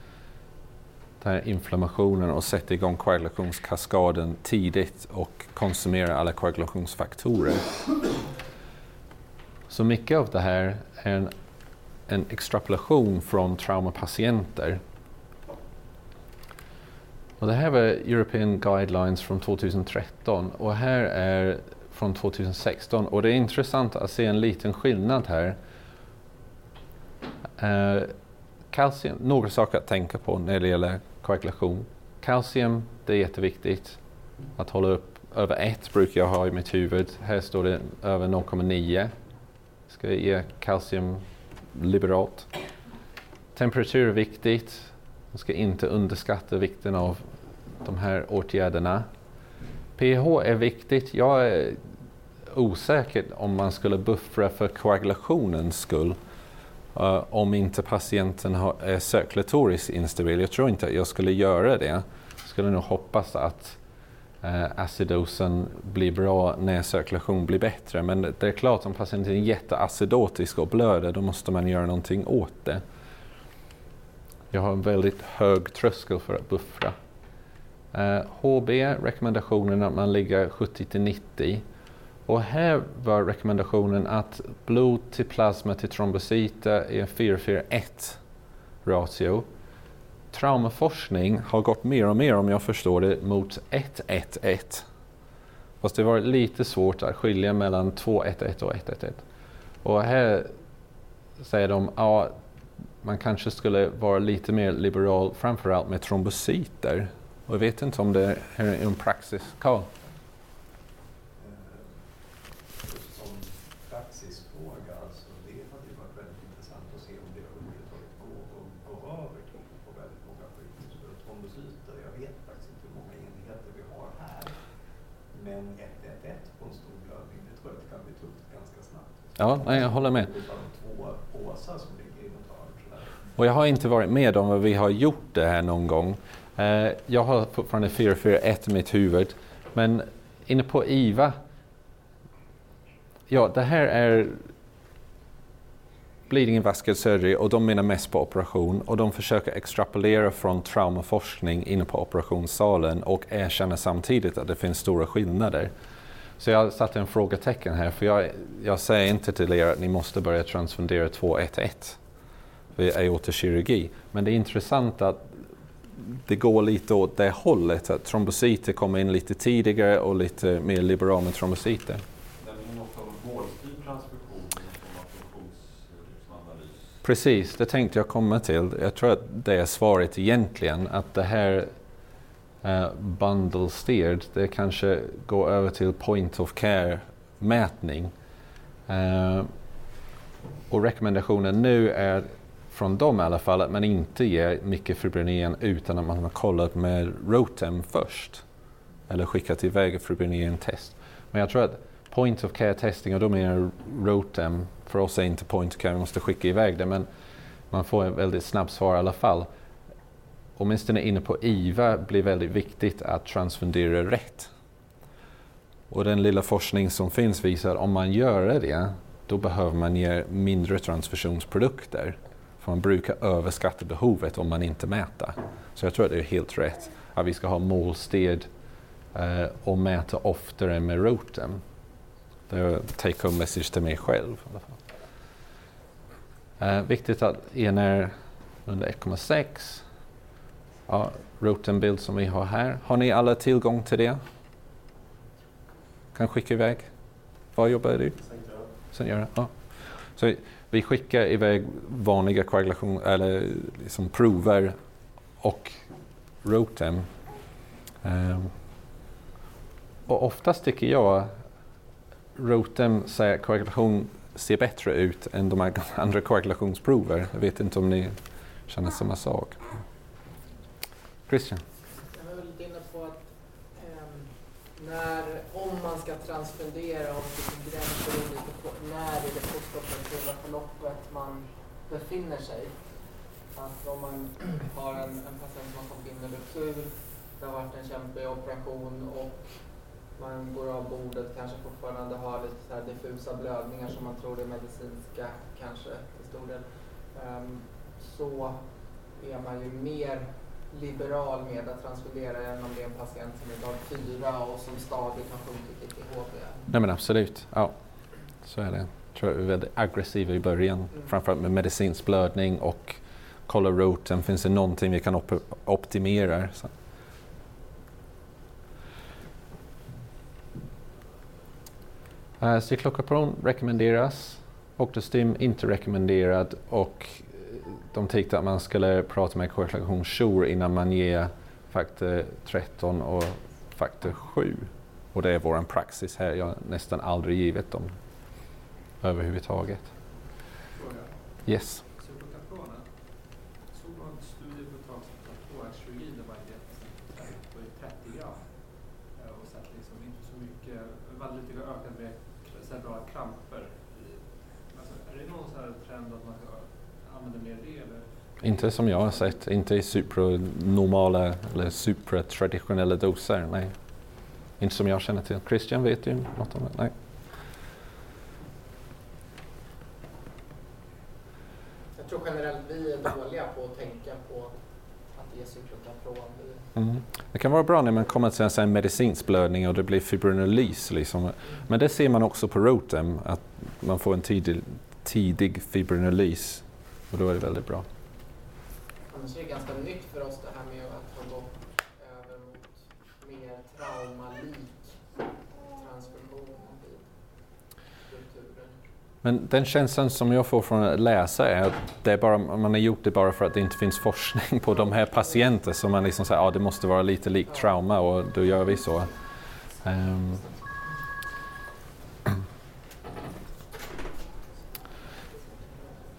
Speaker 2: den här inflammationen och sätter igång koagulationskaskaden tidigt och konsumerar alla koagulationsfaktorer. Så mycket av det här är en, en extrapolation från traumapatienter. Och det här var European Guidelines från 2013 och här är från 2016 och det är intressant att se en liten skillnad här. Eh, kalcium, några saker att tänka på när det gäller koagulation. Kalcium, det är jätteviktigt. Att hålla upp över 1 brukar jag ha i mitt huvud. Här står det över 0,9. Ska jag ge kalcium liberalt. Temperatur är viktigt. Man ska inte underskatta vikten av de här åtgärderna. pH är viktigt. Jag är osäker om man skulle buffra för koagulationens skull. Uh, om inte patienten har, är cirkulatoriskt instabil. Jag tror inte att jag skulle göra det. Jag skulle nog hoppas att uh, acidosen blir bra när cirkulation blir bättre. Men det är klart om patienten är jätteacidotisk och blöder då måste man göra någonting åt det. Jag har en väldigt hög tröskel för att buffra. Eh, HB, rekommendationen att man ligger 70 till 90. Och här var rekommendationen att blod till plasma till trombocyter är 441 ratio. Traumaforskning har gått mer och mer, om jag förstår det, mot 111. Fast det var lite svårt att skilja mellan 211 och 111. Och här säger de ja, man kanske skulle vara lite mer liberal, framförallt med trombocyter. Och jag vet inte om det är en praxis. Carl?
Speaker 6: Alltså det hade ju varit väldigt intressant att se om det överhuvudtaget går att gå över till på väldigt många sjukhus. För trombocyter, jag vet faktiskt inte hur många enheter vi har här. Men 111 på en stor blödning, det tror jag att det kan bli tufft ganska snabbt.
Speaker 2: Ja, nej, jag håller med. Och jag har inte varit med om att vi har gjort det här någon gång. Eh, jag har fortfarande 441 i mitt huvud. Men inne på IVA, ja det här är bleeding vascular surgery och de menar mest på operation och de försöker extrapolera från traumaforskning inne på operationssalen och erkänner samtidigt att det finns stora skillnader. Så jag satte en frågetecken här för jag, jag säger inte till er att ni måste börja transfundera 211 vid aortakirurgi. Men det är intressant att det går lite åt det hållet, att trombocyter kommer in lite tidigare och lite mer liberal med trombocyter. Precis, det tänkte jag komma till. Jag tror att det är svaret egentligen, att det här uh, bundle steered, det kanske går över till point of care mätning. Eh, och rekommendationen nu är från dem i alla fall att man inte ger mycket fibrinogen utan att man har kollat med Rotem först. Eller skickat iväg fibrinogen-test. Men jag tror att point of care testing, och då menar jag Rotem, för oss är inte point of care, vi måste skicka iväg det, men man får ett väldigt snabbt svar i alla fall. Åtminstone inne på IVA blir väldigt viktigt att transfundera rätt. Och den lilla forskning som finns visar att om man gör det, då behöver man ge mindre transfusionsprodukter. För man brukar överskatta behovet om man inte mäter. Så jag tror att det är helt rätt att vi ska ha målsted eh, och mäta oftare med rotem. Det är take home message till mig själv. Eh, viktigt att en är under 1,6. Ja, rotem-bild som vi har här. Har ni alla tillgång till det? Kan skicka iväg? Vad jobbar du? Sen göra? Ja. Så vi skickar iväg vanliga koagulation, eller liksom prover och rotem. Um, ehm, och oftast tycker jag rotem säger att koagulation ser bättre ut än de <laughs> andra koagulationsprover. Jag vet inte om ni känner samma sak. Christian?
Speaker 7: Jag var lite inne på att ehm, när, om man ska transfundera och vilken gräns när i det postoperativa förloppet man befinner sig. Att om man har en, en patient som har fått bindruptur, det har varit en kämpig operation och man går av bordet, kanske fortfarande har lite så här diffusa blödningar som man tror är medicinska, kanske till stor del, um, så är man ju mer liberal med att transfundera än om det är en patient som är dag fyra och som stadigt har sjunkit i THB.
Speaker 2: Nej men absolut, ja. Så är det. Jag tror jag är väldigt aggressiva i början, mm. framförallt med medicinsk blödning och kolla roten, finns det någonting vi kan op optimera? Så. Eh, uh, Cyklokapron rekommenderas, Octostim inte rekommenderad och eh, de tyckte att man skulle prata med koagulationsjour innan man ger faktor 13 och faktor 7. Och det är vår praxis här. Jag har nästan aldrig givit dem överhuvudtaget. Yes.
Speaker 8: Inte
Speaker 2: Inte som jag har sett, inte i supranormala eller supratraditionella doser, nej. Inte som jag känner till. Christian vet ju något om det? Nej.
Speaker 7: Tror generellt vi är dåliga på att tänka på att ge cyklotron.
Speaker 2: Mm. Det kan vara bra när man kommer till en medicinsk blödning och det blir fibrinolys. Liksom. Men det ser man också på Rotem, att man får en tidig, tidig fibrinolys. Och då är det väldigt bra.
Speaker 7: Annars är det ganska nytt för oss det här med att ha gått över mot mer traumalik transfusion i strukturen.
Speaker 2: Men den känslan som jag får från att läsa är att det är bara, man har gjort det bara för att det inte finns forskning på de här patienterna. Så man liksom säger att ah, det måste vara lite likt trauma och då gör vi så. Um,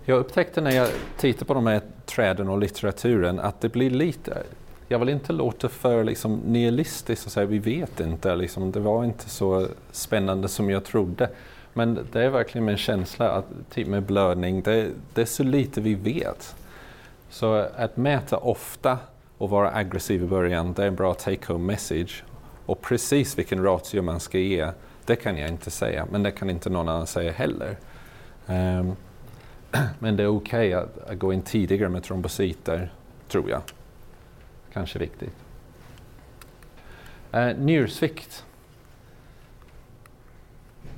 Speaker 2: Jag upptäckte när jag tittade på de här träden och litteraturen att det blir lite, jag vill inte låta för liksom nihilistisk och säga vi vet inte, liksom, det var inte så spännande som jag trodde. Men det är verkligen min känsla att typ med blödning, det, det är så lite vi vet. Så att mäta ofta och vara aggressiv i början, det är en bra take home message. Och precis vilken ratio man ska ge, det kan jag inte säga, men det kan inte någon annan säga heller. Um, <clears throat> men det är okej okay att, att, gå in tidigare med trombocyter, tror jag. Kanske viktigt. Uh, ehm, njursvikt. Uh,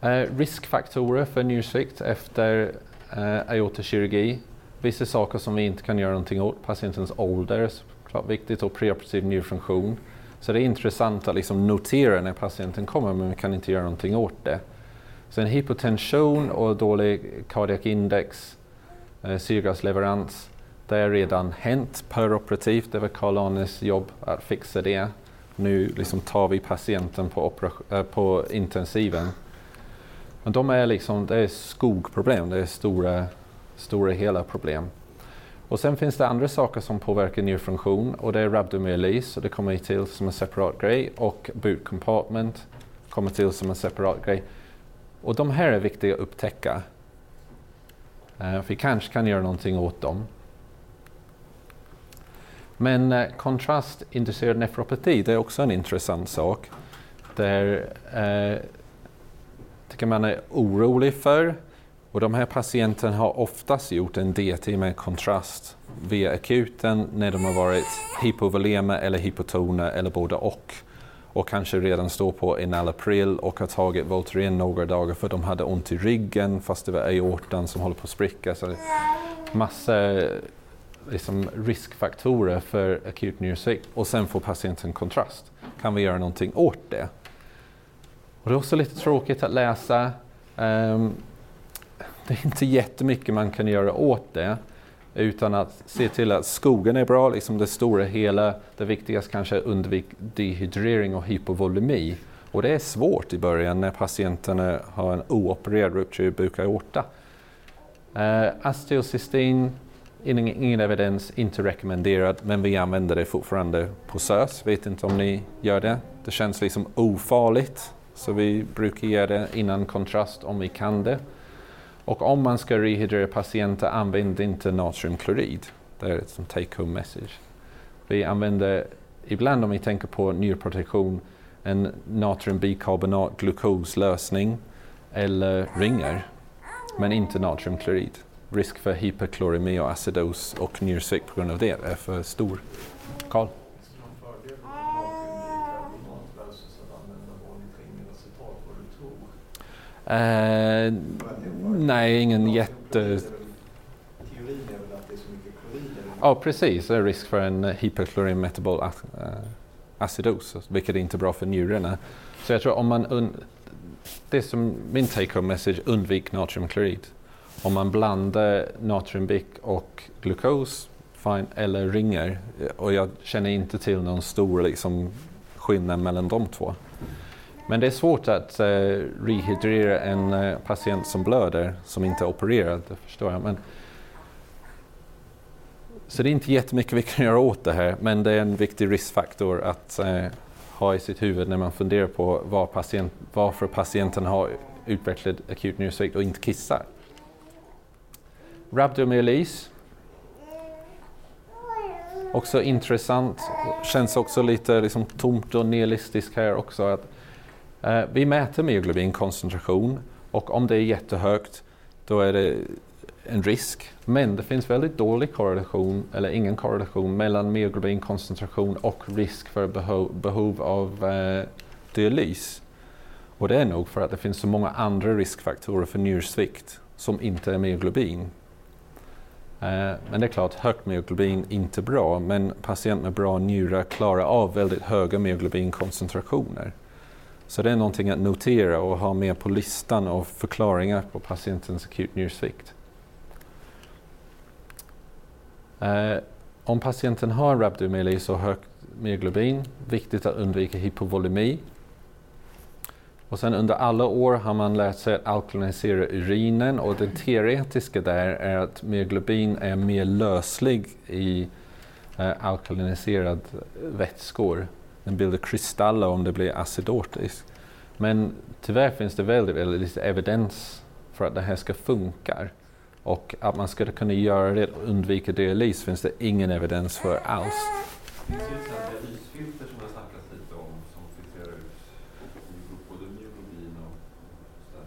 Speaker 2: Eh, riskfaktorer för njursvikt efter eh, uh, aortakirurgi. Vissa saker som vi inte kan göra någonting åt. Patientens ålder är viktigt och preoperativ njurfunktion. Så det är intressant att liksom notera när patienten kommer men vi kan inte göra någonting åt det. Sen hypotension och dålig cardiac index, eh, syrgasleverans, det har redan hänt peroperativt. Det var Carl-Arnes jobb att fixa det. Nu liksom tar vi patienten på, äh, på intensiven. Men de är liksom, det är skogproblem, det är stora, stora hela problem. Och sen finns det andra saker som påverkar njurfunktion och det är rhabdomyolys och det kommer till som en separat grej och boot compartment kommer till som en separat grej. Och de här är viktiga att upptäcka. Uh, vi kanske kan göra någonting åt dem. Men eh, uh, kontrastinducerad nefropati, det är också en intressant sak. Där uh, eh, tycker man är orolig för. Och de här patienterna har oftast gjort en DT med kontrast via akuten när de har varit hypovolema eller hypotona eller både och och kanske redan står på enalapril och har tagit Voltaren några dagar för de hade ont i ryggen fast det var aortan som håller på att spricka. Så massa liksom, riskfaktorer för akut njursvikt och sen får patienten kontrast. Kan vi göra någonting åt det? Och det är också lite tråkigt att läsa. Um, det är inte jättemycket man kan göra åt det utan att se till att skogen är bra, liksom det stora hela. Det viktigaste kanske är undvik dehydrering och hypovolemi. Och det är svårt i början när patienten har en oopererad ruptur bukaorta. Uh, eh, Asteocystin, ingen, ingen evidens, inte rekommenderad, men vi använder det fortfarande på SÖS. Vet inte om ni gör det. Det känns liksom ofarligt, så vi brukar ge det innan kontrast om vi kan det. Och om man ska rehydrera patienter, använd inte natriumklorid. Det är ett take home message. Vi använder ibland om vi tänker på njurprotektion en natriumbikarbonat glukoslösning eller ringar, men inte natriumklorid. Risk för hyperkloremi och acidos och njursvikt på grund av det är för stor. Karl? Eh, nej, ingen jätte...
Speaker 6: Ja, oh,
Speaker 2: Ja, precis. Det är risk för en hyperklorin-metabol-acidos eh, vilket är inte bra för njurarna. Så jag tror om man... det är som min take home message, undvik natriumklorid. Om man blandar natriumbik och glukos, fine, eller ringer. Och jag känner inte till någon stor liksom, skillnad mellan de två. Men det är svårt att uh, rehydrera en uh, patient som blöder, som inte är opererad, det förstår jag. Men, så det är inte jättemycket vi kan <laughs> göra åt det här, men det är en viktig riskfaktor att uh, ha i sitt huvud när man funderar på var patient, varför patienten har utvecklat akut njursvikt och inte kissar. också intressant, känns också lite liksom tomt och nihilistiskt här också. Att, Eh, vi mäter myoglobinkoncentration och om det är jättehögt då är det en risk. Men det finns väldigt dålig korrelation, eller ingen korrelation, mellan myoglobinkoncentration och risk för behov, behov av eh, dialys. Och det är nog för att det finns så många andra riskfaktorer för njursvikt som inte är myoglobin. Eh, men det är klart, högt myoglobin är inte bra, men patienter med bra njurar klarar av väldigt höga myoglobinkoncentrationer. Så det är någonting att notera och ha med på listan av förklaringar på patientens akut njursvikt. Eh, om patienten har rhabdomyolys och högt myoglobin, viktigt att undvika hypovolemi. Och sen under alla år har man lärt sig att alkalinisera urinen och det teoretiska där är att myoglobin är mer löslig i eh, alkaliniserad vätskor. Den bildar kristaller om det blir acidotiskt. Men tyvärr finns det väldigt, väldigt lite evidens för att det här ska funka. Och att man skulle kunna göra det och undvika dialys finns det ingen evidens för alls.
Speaker 4: Det finns ju ett sånt här dialysfilter som det har snackats lite om som filtrerar ut både myoglobin och sådär.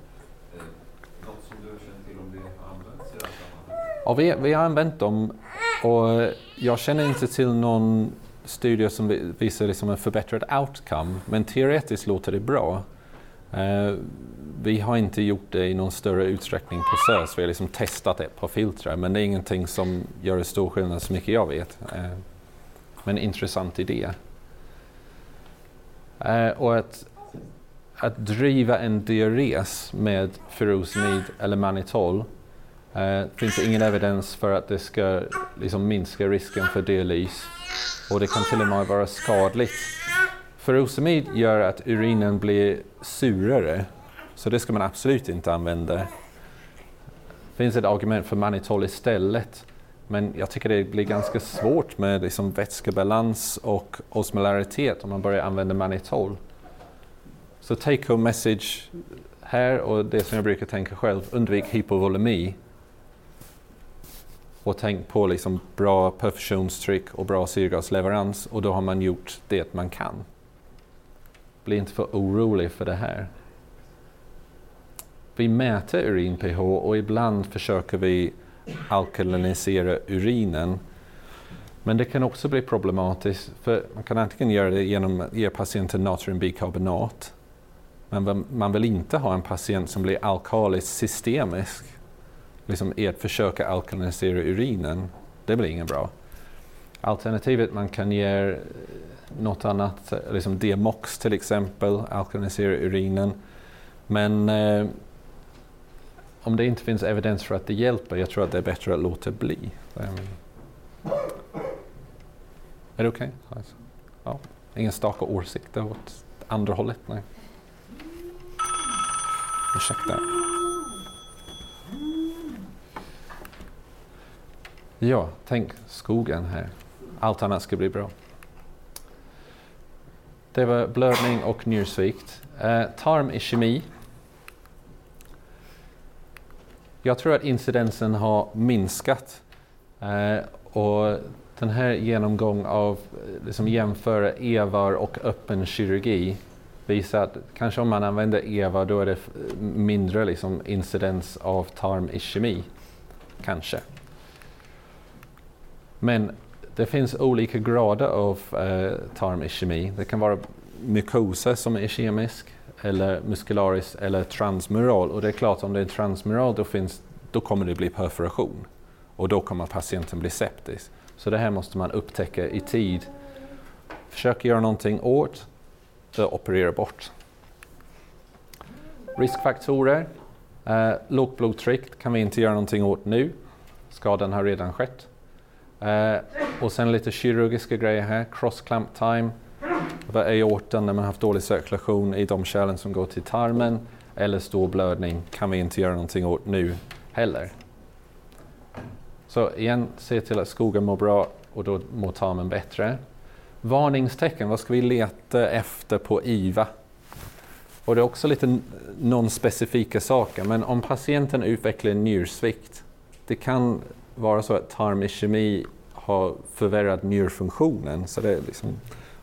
Speaker 4: Eh, något som du känner till om det har använts i det här sammanhanget?
Speaker 2: Ja, vi, vi har använt dem och jag känner inte till någon studie som visar liksom en förbättrad outcome, men teoretiskt låter det bra. Eh, vi har inte gjort det i någon större utsträckning på SÖS, vi har liksom testat ett par filtrar, men det är ingenting som gör en stor skillnad så mycket jag vet. Eh, men intressant idé. Eh, och att, att driva en diures med furosemid eller manitol Eh, finns det ingen evidens för att det ska liksom, minska risken för dialys och det kan till och med vara skadligt. Furosemid gör att urinen blir surare så det ska man absolut inte använda. Det finns ett argument för manitol istället men jag tycker det blir ganska svårt med liksom, vätskebalans och osmolaritet om man börjar använda manitol. Så take home message här och det som jag brukar tänka själv, undvik hypovolemi och tänkt på liksom bra perfusionstryck och bra syrgasleverans och då har man gjort det man kan. Bli inte för orolig för det här. Vi mäter urin-pH och ibland försöker vi alkalinisera urinen. Men det kan också bli problematiskt för man kan antingen göra det genom att ge patienten natriumbikarbonat men man vill inte ha en patient som blir alkalisk systemisk liksom i att försöka alkalinisera urinen. Det blir ingen bra. Alternativet man kan ge eh, något annat, eh, liksom Demox till exempel, alkalinisera urinen. Men eh, om det inte finns evidens för att det hjälper, jag tror att det är bättre att låta bli. Um, är det okej? Okay? Ja. Ingen starka åsikter åt andra hållet? Nej. Ursäkta. Ja, tänk skogen här. Allt annat ska bli bra. Det var blödning och njursvikt. Eh, tarmischemi. Jag tror att incidensen har minskat. Eh, och den här genomgången av Att liksom jämföra EVAR och öppen kirurgi visar att kanske om man använder EVA då är det mindre liksom incidens av tarm-i-kemi. Kanske. Men det finns olika grader av eh, tarmischemi. Det kan vara mykosa som är kemisk eller muscularis eller transmural. Och det är klart om det är transmural då, finns, då kommer det bli perforation och då kommer patienten bli septisk. Så det här måste man upptäcka i tid. Försök göra någonting åt det operera bort. Riskfaktorer. Eh, lågt blodtryck kan vi inte göra någonting åt nu. Skadan har redan skett. Eh, och sen lite kirurgiska grejer här. Cross clamp time. Vad är aortan när man haft dålig cirkulation i de kärlen som går till tarmen. Eller stor blödning kan vi inte göra någonting åt nu heller. Så igen, se till att skogen mår bra och då mår tarmen bättre. Varningstecken, vad ska vi leta efter på IVA? Och det är också lite non-specifika saker, men om patienten utvecklar njursvikt, det kan vara så att tarmischemi har förvärrat njurfunktionen. Så det är liksom,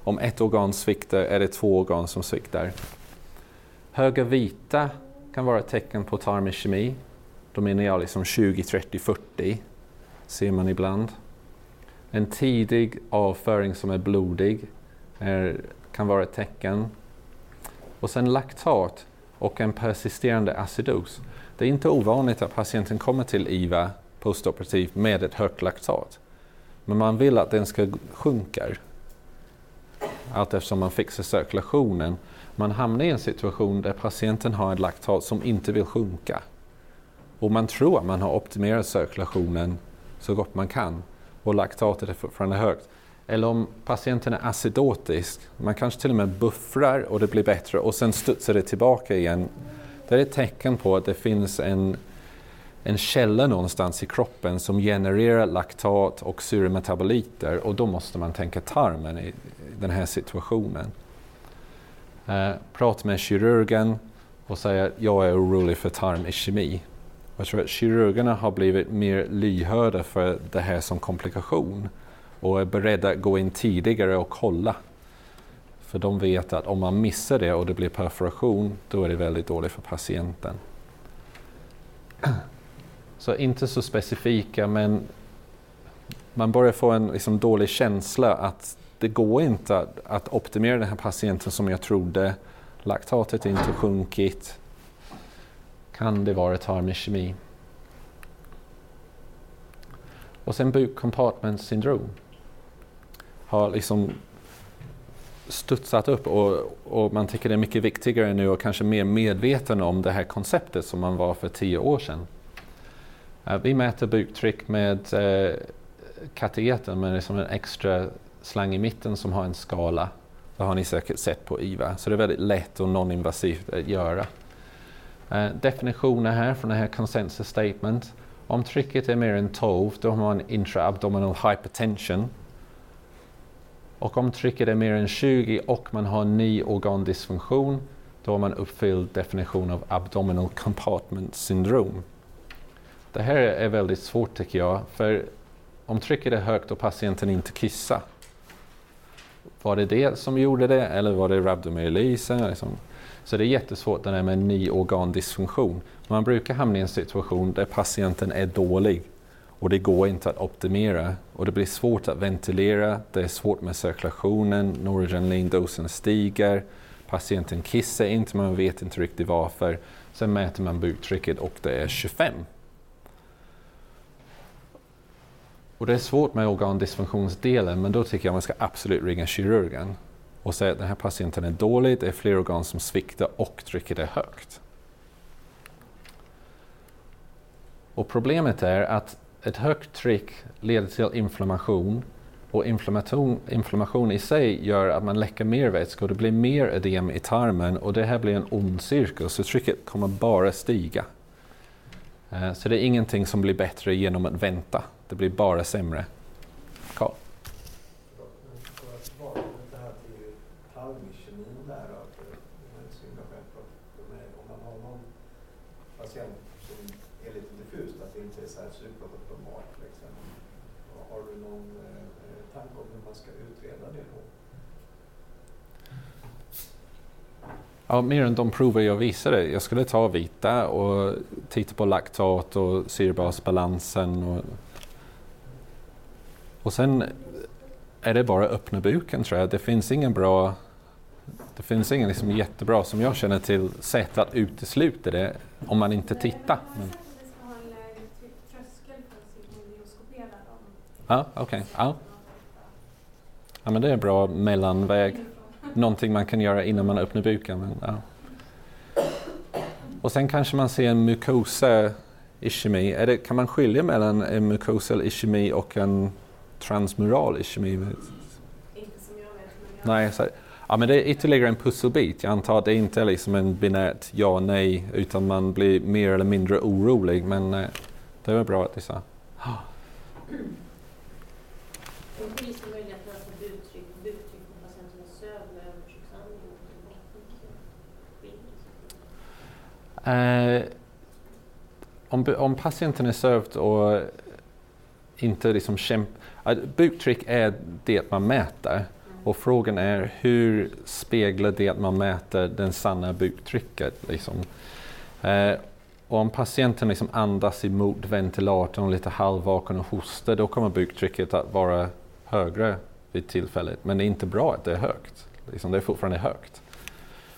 Speaker 2: om ett organ sviktar är det två organ som sviktar. Höga vita kan vara ett tecken på tarmiskemi. Då menar jag liksom 20, 30, 40 ser man ibland. En tidig avföring som är blodig är, kan vara ett tecken. Och sen laktat och en persisterande acidos. Det är inte ovanligt att patienten kommer till IVA postoperativt med ett högt laktat. Men man vill att den ska sjunka allt eftersom man fixar cirkulationen. Man hamnar i en situation där patienten har ett laktat som inte vill sjunka. Och man tror att man har optimerat cirkulationen så gott man kan och laktatet är fortfarande högt. Eller om patienten är acidotisk, man kanske till och med buffrar och det blir bättre och sen studsar det tillbaka igen. Det är ett tecken på att det finns en, en källa någonstans i kroppen som genererar laktat och syremetaboliter och då måste man tänka tarmen i den här situationen. Eh, prata med kirurgen och säga att jag är orolig för tarmiskemi. Jag tror att kirurgerna har blivit mer lyhörda för det här som komplikation och är beredda att gå in tidigare och kolla. För de vet att om man missar det och det blir perforation, då är det väldigt dåligt för patienten. Så inte så specifika, men man börjar få en liksom, dålig känsla att det går inte att, att optimera den här patienten som jag trodde. Laktatet är inte sjunkit. Kan det vara tarmiskemi? Och sen bukcompartment syndrom har liksom studsat upp och, och, man tycker det är mycket viktigare nu och kanske mer medveten om det här konceptet som man var för tio år sedan. Uh, vi mäter buktryck med uh, det med liksom en extra slang i mitten som har en skala. Det har ni säkert sett på IVA. Så det är väldigt lätt och non-invasivt att göra. Eh, uh, definitioner här från det här consensus statement. Om trycket är mer än 12 då har man intraabdominal hypertension. Och om trycket är mer än 20 och man har ny organdysfunktion då har man uppfyllt definitionen av abdominal compartment syndrome. Det här är väldigt svårt tycker jag, för om trycket är högt och patienten inte kissar, var det det som gjorde det eller var det rhabdomyolysen? Liksom? Så det är jättesvårt det där med ny organdysfunktion. Man brukar hamna i en situation där patienten är dålig och det går inte att optimera och det blir svårt att ventilera, det är svårt med cirkulationen, noradrenalindosen stiger, patienten kissar inte, man vet inte riktigt varför. Sen mäter man buktrycket och det är 25. Och det är svårt med organdysfunktionsdelen men då tycker jag man ska absolut ringa kirurgen och säga att den här patienten är dålig, det är fler organ som sviktar och trycket är högt. Och problemet är att ett högt tryck leder till inflammation och inflammation, inflammation i sig gör att man läcker mer vätska och det blir mer ödem i tarmen och det här blir en ond cirkel så trycket kommer bara stiga. Eh, så det är ingenting som blir bättre genom att vänta, det blir bara sämre. Carl? Ja, mer än de prover jag visade. Jag skulle ta vita och titta på laktat och syrebasbalansen. Och, och sen är det bara öppna buken tror jag. Det finns ingen bra det finns ingen liksom jättebra, som jag känner till, sätt att utesluta det om man inte tittar. Men, ja, okej. Okay. Ja. ja, men det är en bra mellanväg. Någonting man kan göra innan man öppnar buken. Men, ja. Och sen kanske man ser en mukosa ischemi. Är det, kan man skilja mellan en mukosal ischemi och en transmural ischemi?
Speaker 5: Inte som jag vet, men jag...
Speaker 2: Nej, så, ja, men det är ytterligare en pusselbit. Jag antar att det inte är liksom en binärt ja nej utan man blir mer eller mindre orolig. Men eh, det var bra att du sa. Eh, om, om patienten är sövd och inte liksom kämpa... Buktryck är det man mäter och frågan är hur speglar det man mäter den sanna buktrycket? Liksom. Eh, och om patienten liksom andas emot ventilatorn och lite halvvaken och hostar då kommer buktrycket att vara högre vid tillfället. Men det är inte bra att det är högt. Liksom, det är fortfarande högt.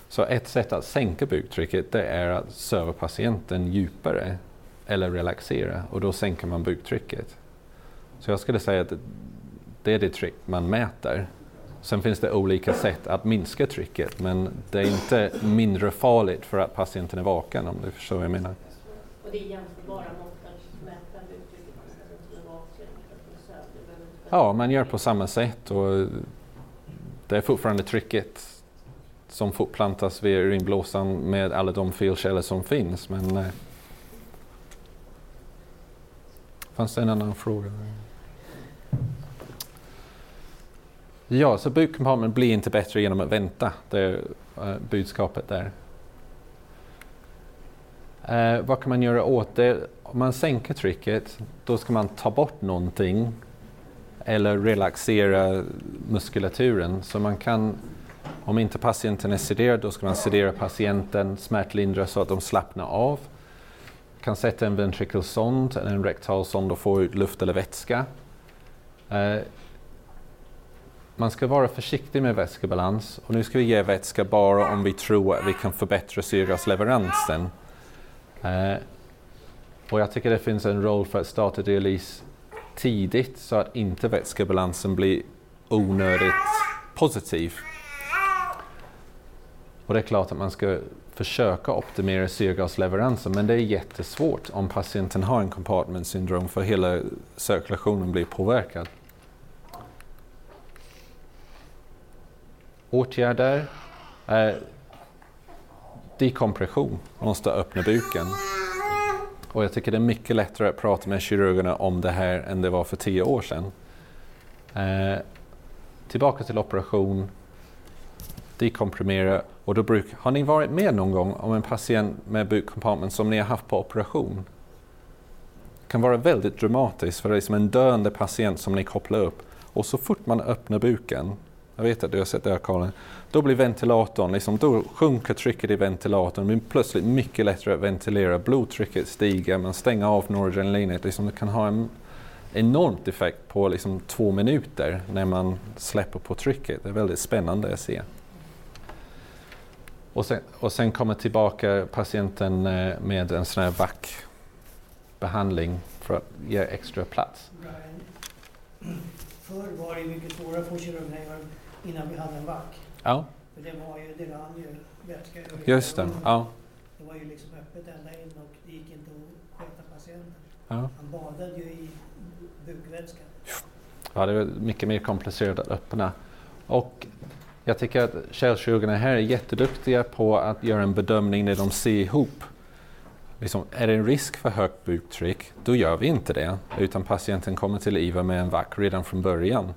Speaker 2: Så ett sätt att sänka buktrycket det är att söva patienten djupare eller relaxera och då sänker man buktrycket. Så jag skulle säga att det är det tryck man mäter. Sen finns det olika sätt att minska trycket men det är inte mindre farligt för att patienten är vaken om du förstår vad jag menar.
Speaker 5: Och det är jämförbara mått att mäta uttrycket patienten är vaken
Speaker 2: Ja, man gör på samma sätt och det är fortfarande trycket som fortplantas vid urinblåsan med alla de felkällor som finns. Men, eh, fanns det en annan fråga? Ja, så bukkompartment blir inte bättre genom att vänta. Det är eh, budskapet där. Eh, vad kan man göra åt det? Om man sänker trycket, då ska man ta bort någonting eller relaxera muskulaturen. Så man kan, om inte patienten är sederad, då ska man sedera patienten, smärtlindra så att de slappnar av. Man kan sätta en ventrikelsond, eller en rektalsond och få ut luft eller vätska. Eh, man ska vara försiktig med vätskebalans och nu ska vi ge vätska bara om vi tror att vi kan förbättra syrgasleveransen. Eh, och jag tycker det finns en roll för att starta dialys tidigt så att inte vätskebalansen blir onödigt positiv. Och det är klart att man ska försöka optimera syrgasleveransen men det är jättesvårt om patienten har en compartment syndrom för hela cirkulationen blir påverkad. Åtgärder. är dekompression, måste öppna buken. Och jag tycker det är mycket lättare att prata med kirurgerna om det här än det var för tio år sedan. Eh, tillbaka till operation, dekomprimera och då bruk, har ni varit med någon gång om en patient med bukkompartment som ni har haft på operation? Det kan vara väldigt dramatiskt för det är som en döende patient som ni kopplar upp och så fort man öppnar buken jag vet att du har sett det här Karin. Då blir ventilatorn, liksom, då sjunker trycket i ventilatorn. Det blir plötsligt mycket lättare att ventilera. Blodtrycket stiger, man stänger av noradrenalinet. Liksom, det kan ha en enormt effekt på liksom, två minuter när man släpper på trycket. Det är väldigt spännande att se. Och sen, och sen kommer tillbaka patienten eh, med en sån här VAC-behandling för att ge extra plats.
Speaker 9: Förr var det mycket svårare att få göra innan vi hade en VAC.
Speaker 2: Ja,
Speaker 9: För det var ju, det rann ju vätska över
Speaker 2: just det. Ja,
Speaker 9: Det var ju liksom öppet ända in och det gick inte att sköta patienten.
Speaker 2: ja.
Speaker 9: Han badade ju i bukvätska.
Speaker 2: Ja, det är mycket mer komplicerat att öppna. Och jag tycker att kärlkirurgerna här är jätteduktiga på att göra en bedömning när de ser ihop. Liksom, är det en risk för högt buktryck, då gör vi inte det. Utan patienten kommer till IVA med en VAC redan från början.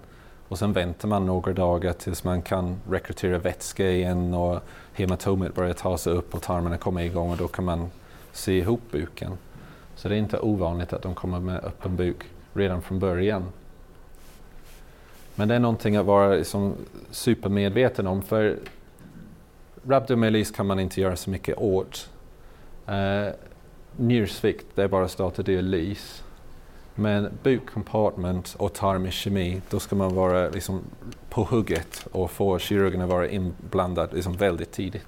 Speaker 2: Och sen väntar man några dagar tills man kan rekrytera vätska igen och hematomet börjar ta sig upp och tarmarna kommer igång och då kan man se ihop buken. Så det är inte ovanligt att de kommer med öppen buk redan från början. Men det är någonting att vara liksom supermedveten om för rhabdomyolys kan man inte göra så mycket åt. Uh, njursvikt, det är bara att starta dialys. Men bukcompartment och tarmkemi, då ska man vara liksom på hugget och få kirurgen att vara inblandad liksom väldigt tidigt.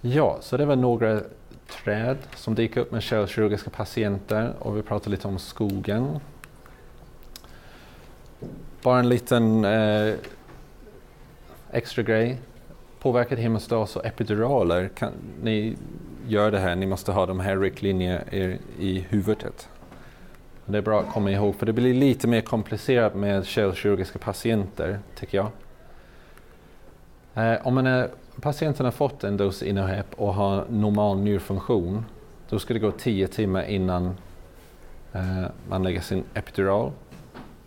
Speaker 2: Ja, så det var några träd som dyker upp med källkirurgiska patienter och vi pratar lite om skogen. Bara en liten eh, extra grej. Påverkad hemostas och epiduraler, kan ni gör det här, ni måste ha de här riktlinjerna i, huvudet. Det är bra att komma ihåg för det blir lite mer komplicerat med kärlkirurgiska patienter, tycker jag. Eh, om man är, eh, patienten har fått en dos Inohep och har normal njurfunktion, då ska det gå 10 timmar innan eh, man lägger sin epidural.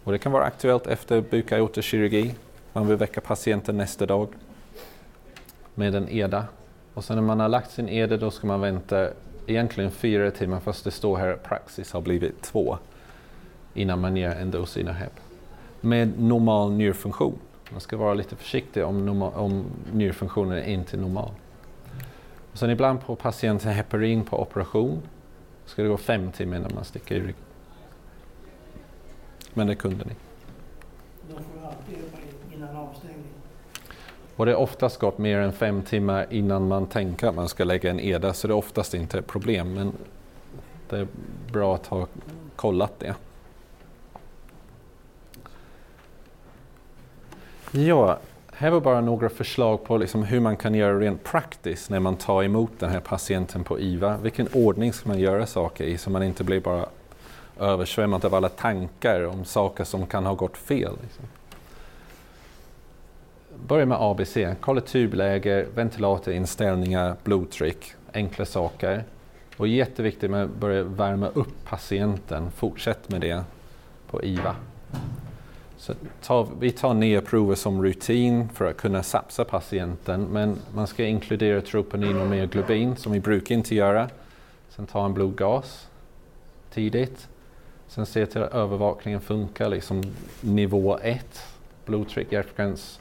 Speaker 2: Och det kan vara aktuellt efter bukaortokirurgi. Man vill väcka patienten nästa dag med en EDA. Och sen när man har lagt sin EDA då ska man vänta egentligen fyra timmar fast det står här att praxis har blivit två innan man ger en dos Inahep. Med normal njurfunktion. Man ska vara lite försiktig om, normal, om njurfunktionen är inte normal. Och sen ibland på patienten heparin på operation ska det gå fem timmar innan man sticker i ryggen. Men det kunde ni.
Speaker 9: De får alltid heparin innan avstängning.
Speaker 2: Och det är oftast gått mer än fem timmar innan man tänker att man ska lägga en EDA så det är oftast inte ett problem men det är bra att ha kollat det. Ja, här var bara några förslag på liksom hur man kan göra rent praktiskt när man tar emot den här patienten på IVA. Vilken ordning ska man göra saker i så man inte blir bara översvämmad av alla tankar om saker som kan ha gått fel. Liksom. Börja med ABC, kolla tubläge, ventilatorinställningar, blodtryck, enkla saker. Och jätteviktigt med att börja värma upp patienten, fortsätt med det på IVA. Så ta, vi tar nya prover som rutin för att kunna sapsa patienten men man ska inkludera troponin och myoglobin som vi brukar inte göra. Sen ta en blodgas tidigt. Sen se till att övervakningen funkar, liksom nivå 1, blodtryck, hjärtfrekvens,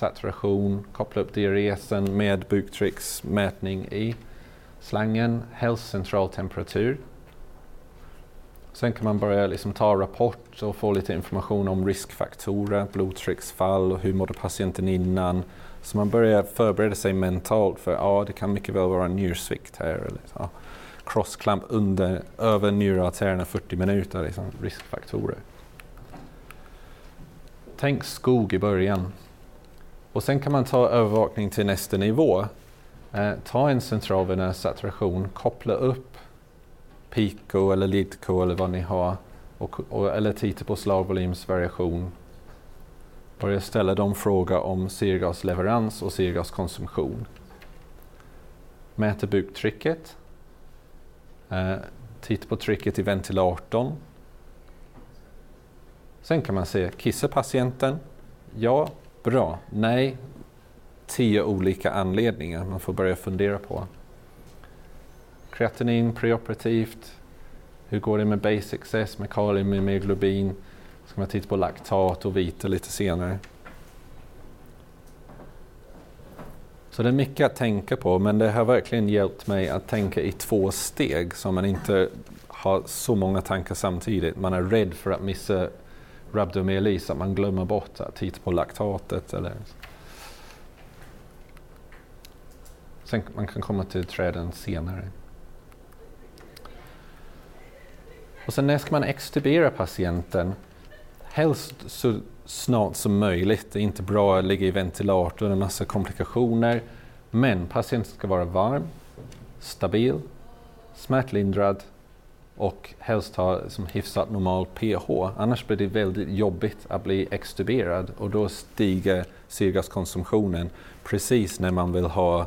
Speaker 2: saturation, koppla upp diuresen med buktrycksmätning i slangen, hälsocentraltemperatur. temperatur Sen kan man börja liksom ta rapport och få lite information om riskfaktorer, blodtrycksfall och hur mådde patienten innan. Så man börjar förbereda sig mentalt för ja, det kan mycket väl vara njursvikt här. Eller, ja, crossklamp under, över njurartärerna 40 minuter, liksom, riskfaktorer. Tänk skog i början. Och sen kan man ta övervakning till nästa nivå. Eh, ta en centralvenös saturation, koppla upp Pico eller Lidco eller vad ni har och, och, eller titta på slagvolymsvariation. Börja ställa dem frågor om syrgasleverans och syrgaskonsumtion. Mäta buktrycket. Eh, titta på trycket i ventilatorn. Sen kan man se, kissar patienten? Ja, bra. Nej, tio olika anledningar man får börja fundera på kreatinin preoperativt. Hur går det med basic S, med kalium, med myoglobin? Ska man titta på laktat och vita lite senare. Så det är mycket att tänka på men det har verkligen hjälpt mig att tänka i två steg så man inte har så många tankar samtidigt. Man är rädd för att missa rhabdomyolis, att man glömmer bort att titta på laktatet. Eller Sen man kan komma till träden senare. Och sen när ska man extubera patienten? Helst så snart som möjligt. Det är inte bra att ligga i ventilator och en massa komplikationer. Men patienten ska vara varm, stabil, smärtlindrad och helst ha som hyfsat normal pH. Annars blir det väldigt jobbigt att bli extuberad och då stiger syrgaskonsumtionen precis när man vill ha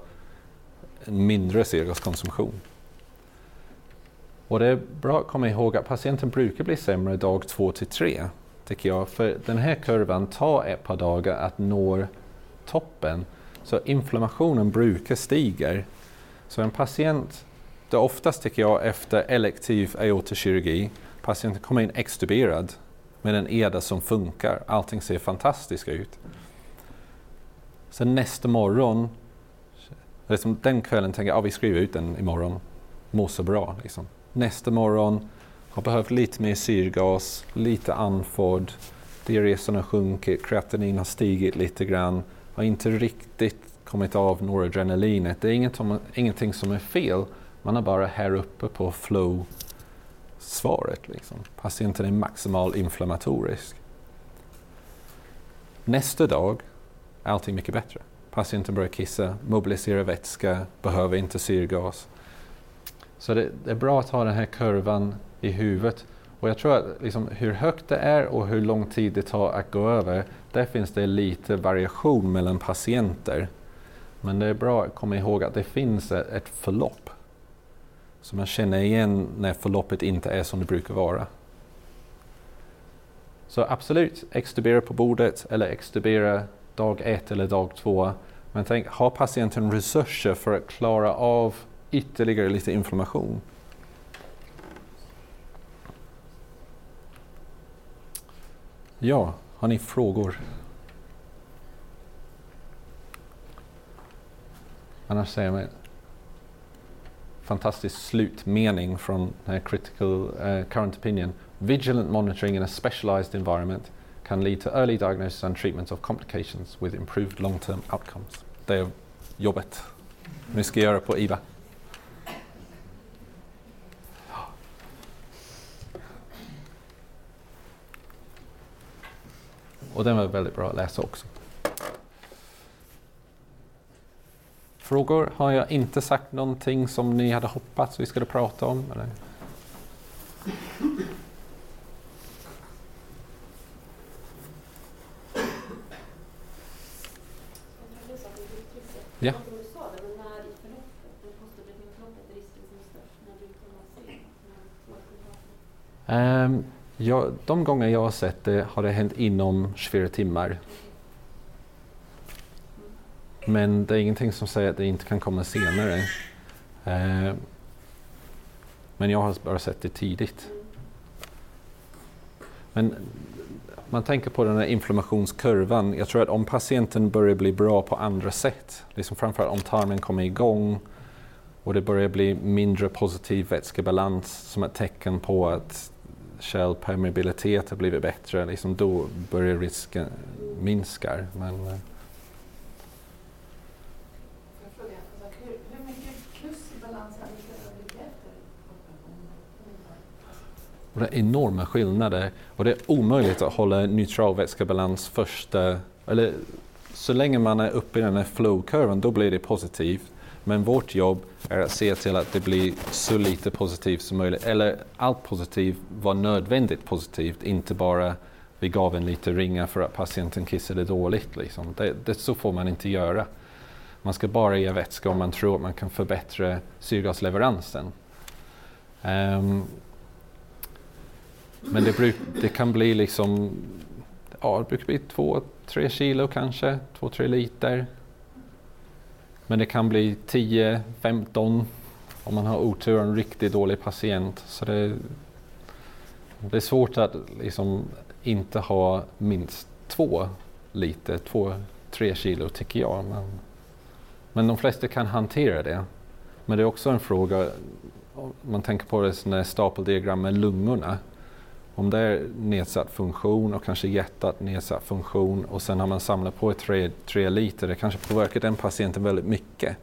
Speaker 2: en mindre syrgaskonsumtion. Och det är bra att komma ihåg att patienten brukar bli sämre dag två till tre, tycker jag. För den här kurvan tar ett par dagar att nå toppen. Så inflammationen brukar stiga. Så en patient, det är oftast tycker jag efter elektiv aortakirurgi, patienten kommer in extuberad med en EDA som funkar. Allting ser fantastiskt ut. Sen nästa morgon, liksom den kvällen tänker jag att ah, vi skriver ut den imorgon. Mår så bra. Liksom nästa morgon, har behövt lite mer syrgas, lite andfådd, diuresen har sjunkit, kreatinin har stigit lite grann, har inte riktigt kommit av noradrenalinet. Det är ingenting som är fel, man är bara här uppe på flow-svaret. Liksom. Patienten är maximal inflammatorisk. Nästa dag är allting mycket bättre. Patienten börjar kissa, mobiliserar vätska, behöver inte syrgas. Så det, det, är bra att ha den här kurvan i huvudet. Och jag tror att liksom, hur högt det är och hur lång tid det tar att gå över, där finns det lite variation mellan patienter. Men det är bra att komma ihåg att det finns ett, ett förlopp. Så man känner igen när förloppet inte är som det brukar vara. Så absolut, extubera på bordet eller extubera dag ett eller dag två. Men tänk, har patienten resurser för att klara av ytterligare lite inflammation. Ja, har ni frågor? Annars säger man fantastisk slutmening från uh, critical uh, current opinion. Vigilant monitoring in a specialized environment can lead to early diagnosis and treatment of complications with improved long-term outcomes. Det är jobbet Nu ska göra på IVA. Och den var väldigt bra att läsa också. Frågor? Har jag inte sagt någonting som ni hade hoppats vi skulle prata om? Eller? Ja. Um, ja, de gånger jag har sett det har det hänt inom 24 timmar. Men det är ingenting som säger att det inte kan komma senare. Eh, men jag har bara sett det tidigt. Men man tänker på den här inflammationskurvan. Jag tror att om patienten börjar bli bra på andra sätt, liksom framförallt om tarmen kommer igång och det börjar bli mindre positiv vätskebalans som ett tecken på att kärlpermeabilitet har blivit bättre, liksom då börjar risken minska. Men, eh,
Speaker 10: Får jag fråga, alltså, hur, hur mycket plus i balans hade det kunnat bli efter operationen?
Speaker 2: Och det är enorma skillnader och det är omöjligt att hålla neutral vätskebalans första, eller så länge man är uppe i den här flow-kurvan då blir det positivt. Men vårt jobb är att se till att det blir så lite positivt som möjligt. Eller allt positivt var nödvändigt positivt, inte bara vi gav en lite ringa för att patienten kissade dåligt. Liksom. Det, det, så får man inte göra. Man ska bara ge vätska om man tror att man kan förbättra syrgasleveransen. Um, men det, bruk, det kan bli liksom, ja det brukar bli två, tre kilo kanske, två, tre liter. Men det kan bli 10, 15 om man har otur och en riktigt dålig patient. Så det, det är svårt att liksom inte ha minst två liter, två, tre kilo tycker jag. Men, men de flesta kan hantera det. Men det är också en fråga, om man tänker på det som stapeldiagram med lungorna. Om det är nedsatt funktion och kanske hjärtat nedsatt funktion och sen har man samlat på tre, tre liter, det kanske påverkar den patienten väldigt mycket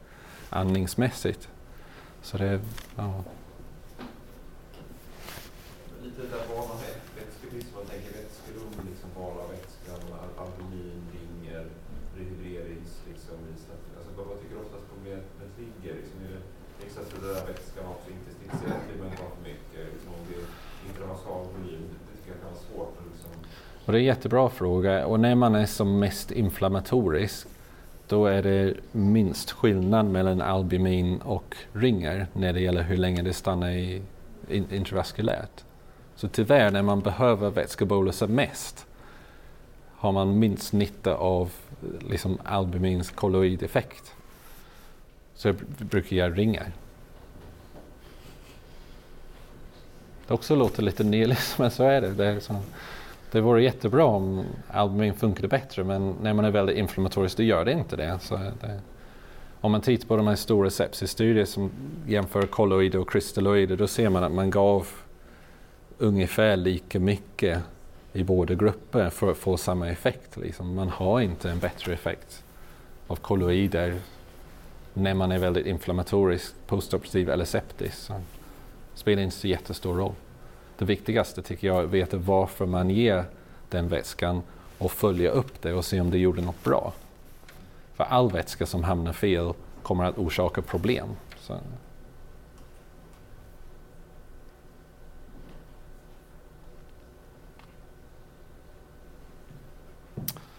Speaker 2: andningsmässigt. Så det, ja.
Speaker 4: Lite där val av vätskebrist, man tänker vätskerum, liksom val av vätska, al- albumin, ringer, rehydrerings, liksom, islat- alltså vad, vad tycker du oftast problemet ligger? Liksom, är det extracellulär vätska, också interstitiellt vill man inte ha för mycket, liksom, om det är intravasal volym, det, det tycker jag kan vara svårt. att Liksom,
Speaker 2: och det är en jättebra fråga och när man är som mest inflammatorisk då är det minst skillnad mellan albumin och ringer när det gäller hur länge det stannar i intravaskulärt. Så tyvärr när man behöver vätskebolusen mest har man minst nytta av liksom albumins kolloideffekt. Så jag brukar göra ringar. Det också låter lite nihilism, <laughs> men så är det. Det, är sån, det vore jättebra om albumin funkade bättre, men när man är väldigt inflammatorisk då gör det inte det. Så det om man tittar på de här stora sepsisstudier som jämför kolloider och krystalloider, då ser man att man gav ungefär lika mycket i båda grupper för att få samma effekt. Liksom. Man har inte en bättre effekt av kolloider när man är väldigt inflammatorisk, postoperativ eller septisk. Så det spelar inte så jättestor roll. Det viktigaste tycker jag är att veta varför man ger den vätskan och följa upp det och se om det gjorde något bra. För all vätska som hamnar fel kommer att orsaka problem. Så.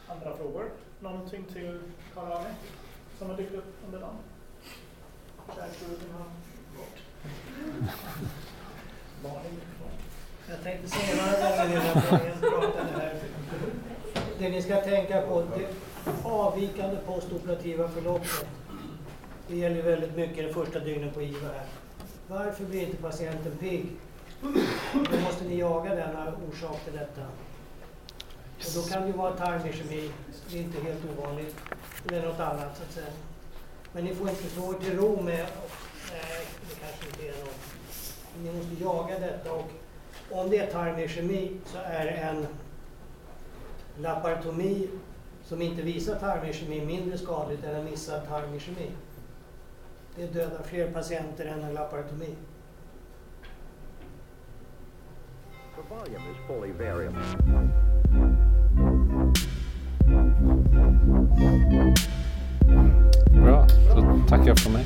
Speaker 3: Andra frågor? Någonting till Karl-Arne som har dykt upp under dagen? Kärlsguden har gått. Malin kvar.
Speaker 9: Jag tänkte säga några gånger nu när jag pratade här. Det ni ska tänka på, det avvikande postoperativa förloppet Det gäller väldigt mycket de första dygnen på IVA här. Varför blir inte patienten pigg? Då måste ni jaga denna orsak till detta. Och då kan det vara tarmkemi, det är inte helt ovanligt. Eller något annat så att säga. Men ni får inte slå er till ro med, nej det kanske inte är något. Ni måste jaga detta och om det är tarmkemi så är en laparotomi som inte visar tarmkemi mindre skadligt än en missad tarmkemi. Det dödar fler patienter än en laparotomi.
Speaker 2: Bra, då tackar jag för mig.